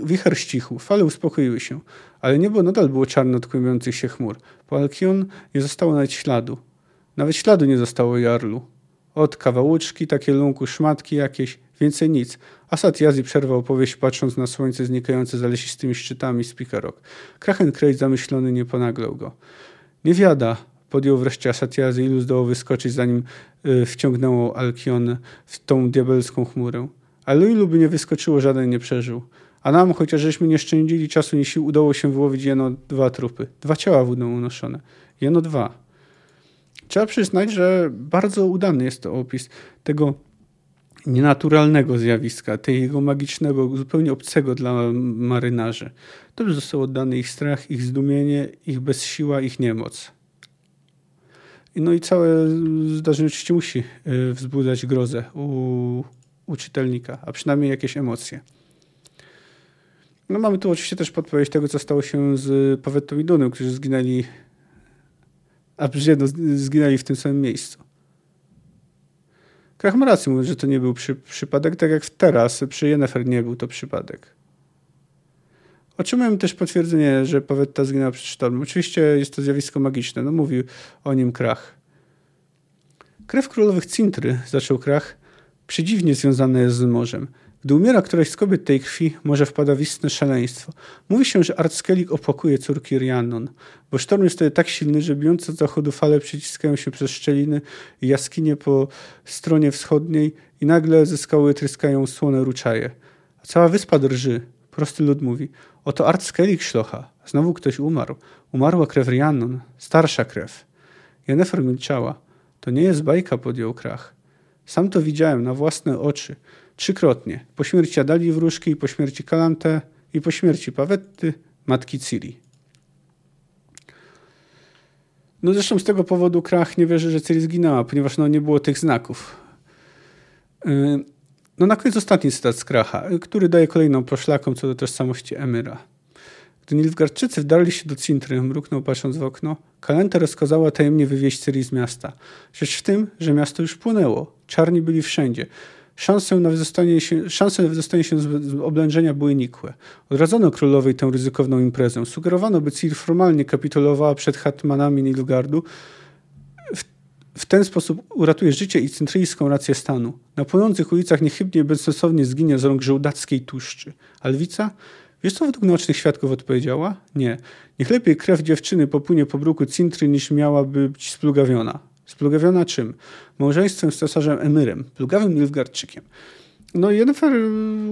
Wicher ścichł, fale uspokoiły się, ale niebo nadal było czarne od kłębiących się chmur. Po Alkion nie zostało nawet śladu. Nawet śladu nie zostało Jarlu. Od kawałuczki, takie lunku, szmatki jakieś, więcej nic. Asad Jazi przerwał opowieść, patrząc na słońce znikające za lesistymi szczytami z Pikarok. Krachen Krejt zamyślony nie ponaglał go. Nie wiada, podjął wreszcie Asad Jazi, ilu zdołał wyskoczyć, zanim y, wciągnęło Alkion w tą diabelską chmurę. Ale ilu by nie wyskoczyło, żaden nie przeżył. A nam, chociaż żeśmy nie szczędzili czasu ni sił, udało się wyłowić jeno dwa trupy. Dwa ciała w unoszone. Jeno dwa. Trzeba przyznać, że bardzo udany jest to opis tego nienaturalnego zjawiska, tego magicznego, zupełnie obcego dla marynarzy. Dobrze został oddany ich strach, ich zdumienie, ich bezsiła, ich niemoc. No i całe zdarzenie oczywiście musi e, wzbudzać grozę u, u czytelnika, a przynajmniej jakieś emocje. No mamy tu oczywiście też podpowiedź tego, co stało się z Pawetą i Dunem, którzy zginęli a przecież jedno zginęli w tym samym miejscu. Krach ma rację, mówiąc, że to nie był przy, przypadek, tak jak teraz przy Jennifer nie był to przypadek. Otrzymałem też potwierdzenie, że Pawetta zginęła przed sztormem. Oczywiście jest to zjawisko magiczne, no mówił o nim Krach. Krew królowych Cintry, zaczął Krach, przedziwnie związana jest z morzem. Gdy umiera któraś z kobiet tej krwi, może wpada w istne szaleństwo. Mówi się, że Artskelik opłakuje córki Rhiannon, bo sztorm jest wtedy tak silny, że bijące od zachodu fale przyciskają się przez szczeliny i jaskinie po stronie wschodniej i nagle ze skały tryskają słone ruczaje. A cała wyspa drży. Prosty lud mówi, oto Artskelik szlocha. Znowu ktoś umarł. Umarła krew Rhiannon, starsza krew. Jennefer milczała. To nie jest bajka, podjął krach. Sam to widziałem na własne oczy. Trzykrotnie. Po śmierci Adali Wróżki, po śmierci Kalante i po śmierci Pawetty, matki Ciri. No zresztą z tego powodu Krach nie wierzy, że Ciri zginęła, ponieważ no, nie było tych znaków. Y, no na koniec ostatni cytat z Kracha, który daje kolejną poszlaką co do tożsamości Emyra. Gdy Nilfgaardczycy wdarli się do Cintry, mruknął patrząc w okno, Kalenta rozkazała tajemnie wywieźć Ciri z miasta. Rzecz w tym, że miasto już płonęło. Czarni byli wszędzie. Szanse na wydostanie się, szanse na wydostanie się z oblężenia były nikłe. Odradzono królowej tę ryzykowną imprezę. Sugerowano, by Ciri formalnie kapitulowała przed hetmanami Nilgardu. W, w ten sposób uratuje życie i centryjską rację stanu. Na płonących ulicach niechybnie bezsensownie zginie z rąk żołdackiej tuszczy. A lwica? Wiesz, co według naocznych świadków odpowiedziała? Nie. Niech lepiej krew dziewczyny popłynie po bruku Cintry, niż miałaby być splugawiona. Splugawiona czym? Małżeństwem z cesarzem Emyrem, plugawym Nilfgaardczykiem. No Jennifer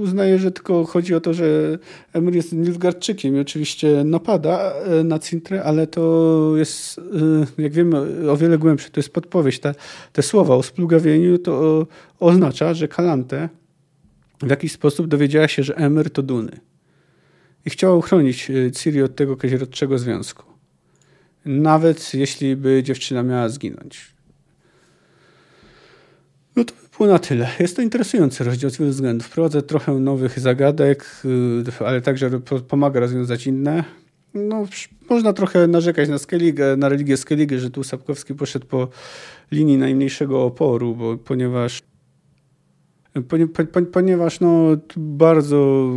uznaje, że tylko chodzi o to, że Emir jest Nilfgaardczykiem i oczywiście napada e, na Cintrę, ale to jest, e, jak wiemy, o wiele głębsze. To jest podpowiedź. Te, te słowa o splugawieniu to oznacza, że Kalante w jakiś sposób dowiedziała się, że Emir to Duny. I chciała uchronić e, Ciri od tego kazirodczego związku. Nawet jeśli by dziewczyna miała zginąć. No to by było na tyle. Jest to interesujący rozdział z wielu względów. Wprowadza trochę nowych zagadek, y, ale także pomaga rozwiązać inne. No, można trochę narzekać na Skellige, na religię Skellige, że tu Sapkowski poszedł po linii najmniejszego oporu, bo ponieważ ponieważ no, bardzo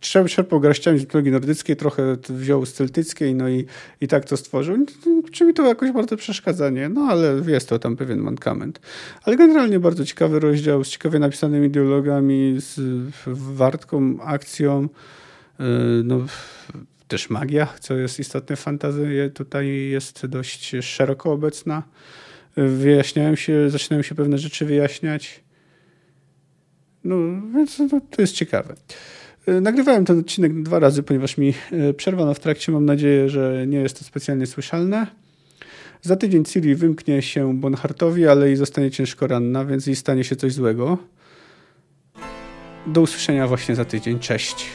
czerpał garściami z mitologii nordyckiej, trochę wziął z celtyckiej, no i, i tak to stworzył. Czy mi to jakoś bardzo przeszkadza? Nie? No ale jest to tam pewien mankament. Ale generalnie bardzo ciekawy rozdział z ciekawie napisanymi dialogami, z wartką, akcją, y, no też magia, co jest istotne w fantazji, tutaj jest dość szeroko obecna. Wyjaśniają się, zaczynają się pewne rzeczy wyjaśniać. No, więc to, jest ciekawe. E, nagrywałem ten odcinek dwa razy, ponieważ mi e, przerwano w trakcie. Mam nadzieję, że nie jest to specjalnie słyszalne. Za tydzień Ciri wymknie się Bonhartowi, ale i zostanie ciężko ranna, więc jej stanie się coś złego. Do usłyszenia właśnie za tydzień. Cześć.